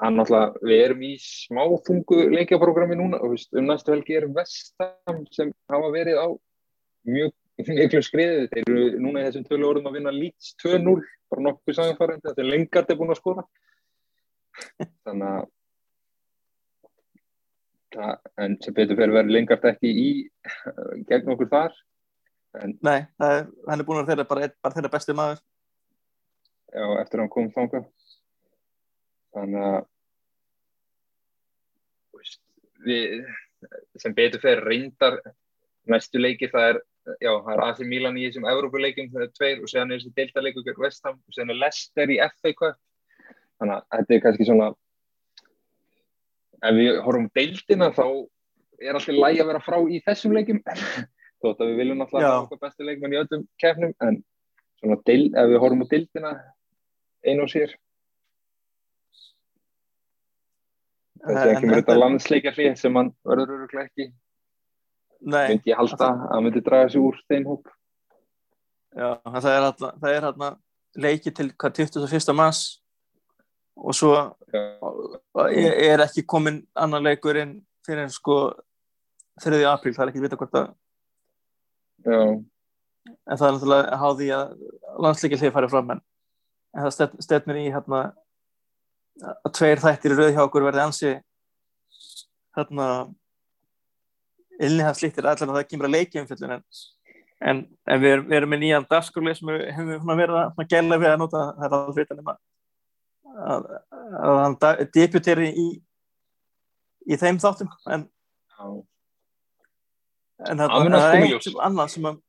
hann alltaf, við erum í smáþungu leikjaprogrammi núna og um næstu helgi erum Vestam sem hafa verið á mjög miklu skriði, þeir eru núna í þessum tölu orðum að vinna Leeds 2-0 bara nokkuð samanfærandi, þetta er lengart er búin að skora. Þannig að það, en sem betur fyrir verið lengart ekki í gegn okkur þar en, Nei, er, hann er búin að þeirra bara, bara þeirra besti maður. Já, eftir að hann kom þánga þannig að við sem betur fyrir reyndar næstu leikir það er já, það er AC Milan í þessum Európa-leikum það er tveir og séðan er þessi delta-leiku gegn Vestham og séðan er Leicester í FA Cup. Þannig að þetta er kannski svona ef við horfum deildina þá er alltaf læg að vera frá í þessum leikum þótt að við viljum alltaf okkur bestu leikmenn í öllum kefnum en svona deild, ef við horfum á deildina einu og sér þessi ekki með þetta landsleikarlið sem hann verður öruglega ekki. Myndi ég halda að það myndi draga sér úr þeim hóp. Já, það er hérna það leiki til hvað 21. mars? Og svo ég er ekki komin annan leikur inn fyrir en sko 3. apríl, það er ekki vita hvort að Já. En það er náttúrulega háði að landsleikarlið farið fram en, en það stefnir í hérna að tveir þættir í rauð hjá okkur verði ansi hérna innihafslíktir allar að það kemur að leikja umfjöldun en, en, en við, erum, við erum með nýjan dagskurli sem við hefum verið að gæla við að nota það er alveg fyrir að, að, að hann deputeri í í þeim þáttum en en það er eitt annað sem að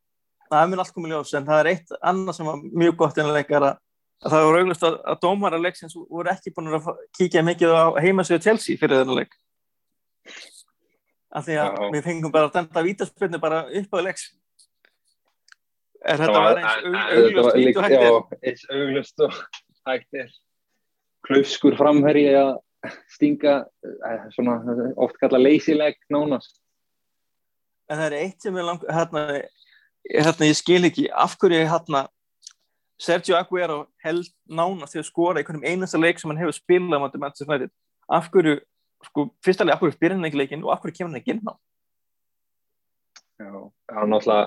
það mun allt komið ljós en það er eitt annað sem var mjög gott innanleikar að það voru auglust að, að dómara leiksins voru ekki búin að kíkja mikið á heimasögu Chelsea fyrir þennan leik. Af því að Já. við fengum bara að dæmta vítaspilni bara upp á leiks. Er þetta var eins auglust eins auglust og hægt er. Klauskur framherri að stinga eh, svona oft kalla leysileg nánast. En það er eitt sem er langt hérna hérna, ég skil ekki af hverju hérna, Sergio Aguero held nánast til að skora í einhvern einasta leik sem hann hefur spilað á Manchester United. Af hverju, sko, fyrstulega af hverju spyrir hann ekki leikin og af hverju kemur hann ekki inn á Já, það er náttúrulega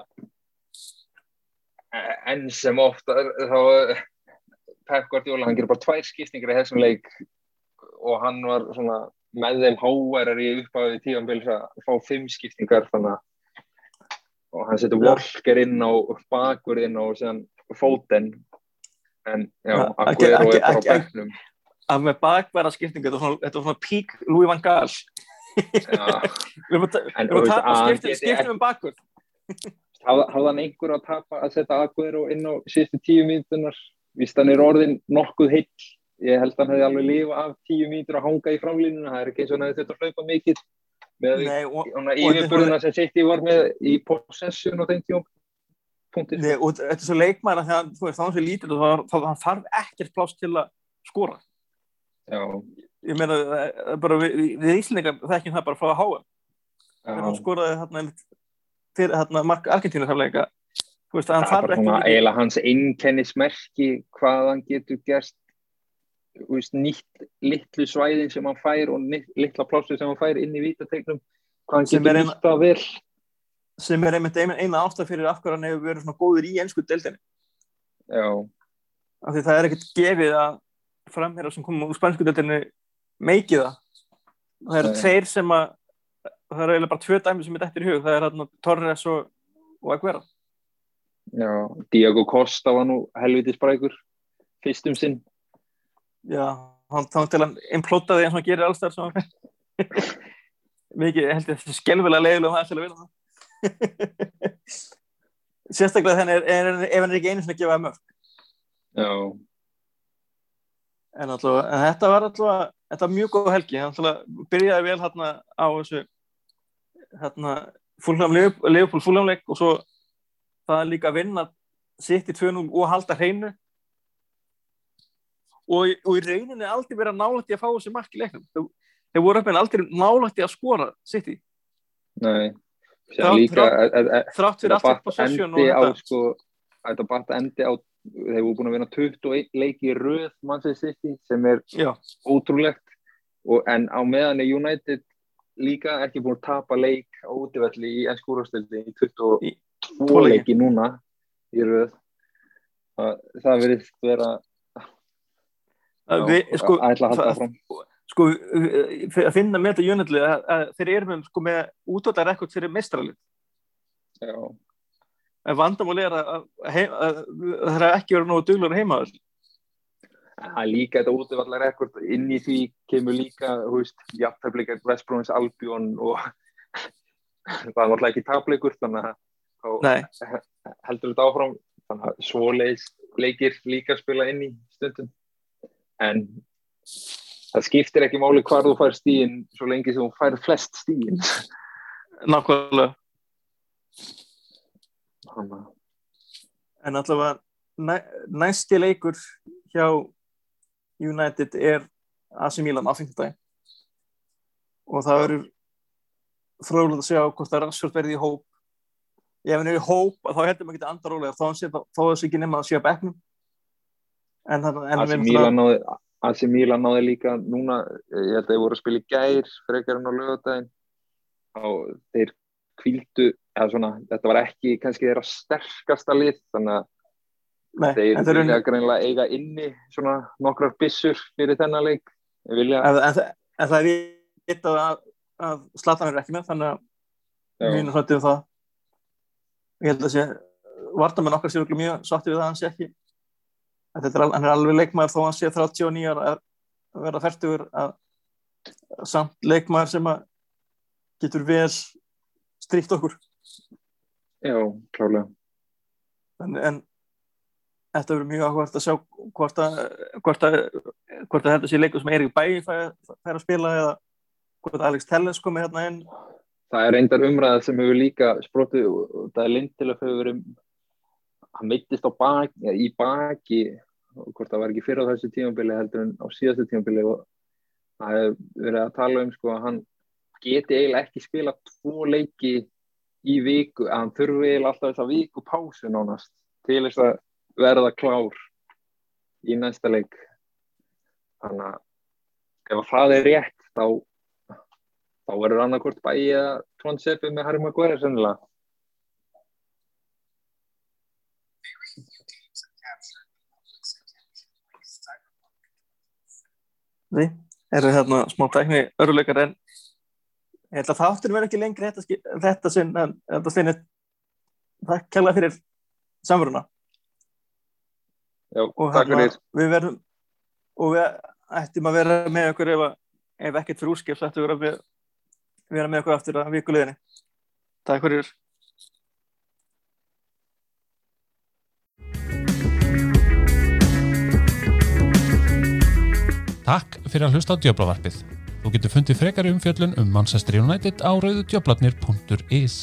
enn sem ofta þá Pep Guardiola, hann gerur bara tvær skiptingar í þessum leik og hann var svona með þeim háværar í uppáðið tífambils að fá fimm skiptingar þannig að og hann setur Walker inn á bakverðin og séðan Foden en já, Aguero er bara á begnum að með bakverða skiptingu þetta var svona pík Louis van Gaal. Við erum að tapa skiptum um bakverð hafði hann einhver að tapa að setja Aguero inn á síðustu tíu mínutunar vist hann er orðin nokkuð heill. Ég held að hann hefði alveg lifa af tíu mínutur að hanga í framlínuna. Það er ekki eins og hann hefði þetta að hlaupa mikill með yfirburðuna sem City var með í possession og þeim tíum punktir. Nei, og þetta er svo leikmæra þegar þú veist, þá er það lítil og þá þarf ekkert pláss til að skora Já. ég meina, bara við, við Íslandingar þekkjum það bara frá að háa þegar hann skoraði hérna fyrir hérna mark Argentínu þar leika þú veist, það er bara svona eiginlega hans einnkennismerki hvað hann getur gerst veist, nýtt litlu svæðin sem hann fær og nýtt, litla plássu sem hann fær inn í vítategnum hvað hann getur nýtt að vel sem er einmitt eina ástaf fyrir af hverju hann hefur verið svona góður í ennsku deildinni. Já. Af því það er ekkert gefið að framherra sem komum úr spansku deildinni meikið það. Það eru tveir sem að það eru eiginlega bara tvö dæmi sem er eftir í hug. Það er hérna Torres og, og Aguero. Já, Diego Costa var nú helviti sprækur fyrstum sinn. Já, hann þá til hann implótaði eins og hann gerir alls þar sem hann mikið, ég held ég þessi skelvilega leiðilega um það til að vinna það sérstaklega þannig er, er, ef hann er ekki einu sinni að gefa mörg Já, en, alltaf, en þetta var alltaf þetta var mjög góð helgi, hann alltaf byrjaði vel hérna á þessu hérna fúlnam Leopold fúlnamleik og svo það er líka að vinna sitt í 2-0 og halda hreinu. Og, og í rauninni aldrei verið að nálætti að fá þessi mark í leiknum. Þeir, þeir voru upp en aldrei nálætti að skora sitt í nei. Þrátt- fyrir þetta allt batt possession þetta sko, þetta batt endi á, þeir voru búin að vinna 21 leiki í röð Manchester City sem er já, ótrúlegt. Og, en á meðan er United líka ekki búin að tapa leik á útivelli í ennskúrastildi í 22 Í tvo leiki. núna í röð. Það, það verðist vera að sko, að ætla að halda áfram sko uh, að finna með þetta United að, að þeir eru með, sko, með útvölda rekord fyrir mestralið já, en vandamál er að, að, að, að það er ekki verið nógu duglur heima það er líka þetta útivallar rekord inn í því kemur líka þú veist, jafntefleikar West Bromwich Albion og það er náttúrulega ekki tapleikur þannig að heldur þetta áfram. Þannig að svoleiðis leikir líka spila inn í stundum. En það skiptir ekki máli hvar þú fær stíin svo lengi sem þú fær flest stíin nákvæmlega. Þannig að en allavega næ, næsti leikur hjá United er AC Milan á 5. dag og það verður fróðilegt að sjá hvort það Rashford verði í hóp. Ef hann er í hóp þá heldur maður ekki þá hann sé þá þá þessi ekki nema að sé á bekknum. En þannig en AC Milan náði AC Milan náði líka núna ég held að þeir voru að spila í gær frekar en á lögadaginn og þeir kvíldu eða svona, þetta var ekki kannski þeirra sterkasta lið þannig að Nei, þeir vilja eru greinlega eiga inni svona nokkrar byssur fyrir þennan leik. Vilja, en, en, en það er eitt að, að Zlatan er ekki með þannig að já, mjög hrættið um það. Ég held að sé vartamenn okkar séu örugglega mjög sátti við það að hann sé ekki er, hann er alveg leikmaður þó að hann sé 39 ára að vera færtugur að samt leikmaður sem að getur vel stríkt okkur. Já, klálega en, en þetta verður mjög áhugavert að sjá hvort að, hvort að, hvort að þetta sé leikur sem Eirík Bæ fær, fær að spila eða hvort Alex Telles komi hérna inn. Það er reyndar umræða sem hefur líka sprótið og það er Lindelöf hefur verið hann meittist á baki, ja, í baki og hvort það var ekki fyrir á þessu tímabili heldur en á síðastu tímabili og það hefur verið að tala um sko að hann geti eiginlega ekki spila tvo leiki í viku, að hann þurfi eiginlega alltaf þessa viku pásu nánast til þess að verða klár í næsta leik. Þannig að ef að það er rétt þá þá verður annarkvort bæi eða Tvanseppi með Harry Maguire sennilega Nei, eru hérna smá tækni öruleikar en ég held að þáttur verður ekki lengri þetta, þetta sinn en þetta sinn er það kella fyrir samveruna. Já, og takk hérna, fyrir. við verðum og við ættum að vera með okkur ef, ef ekkert fyrir úrskip ættum við að vera með okkur aftur að vikuleginni Takk fyrir Takk fyrir að hlusta á Djöblavarpið. Þú getur fundið frekari umfjöllun um Manchester United á rauðudjöblarnir.is.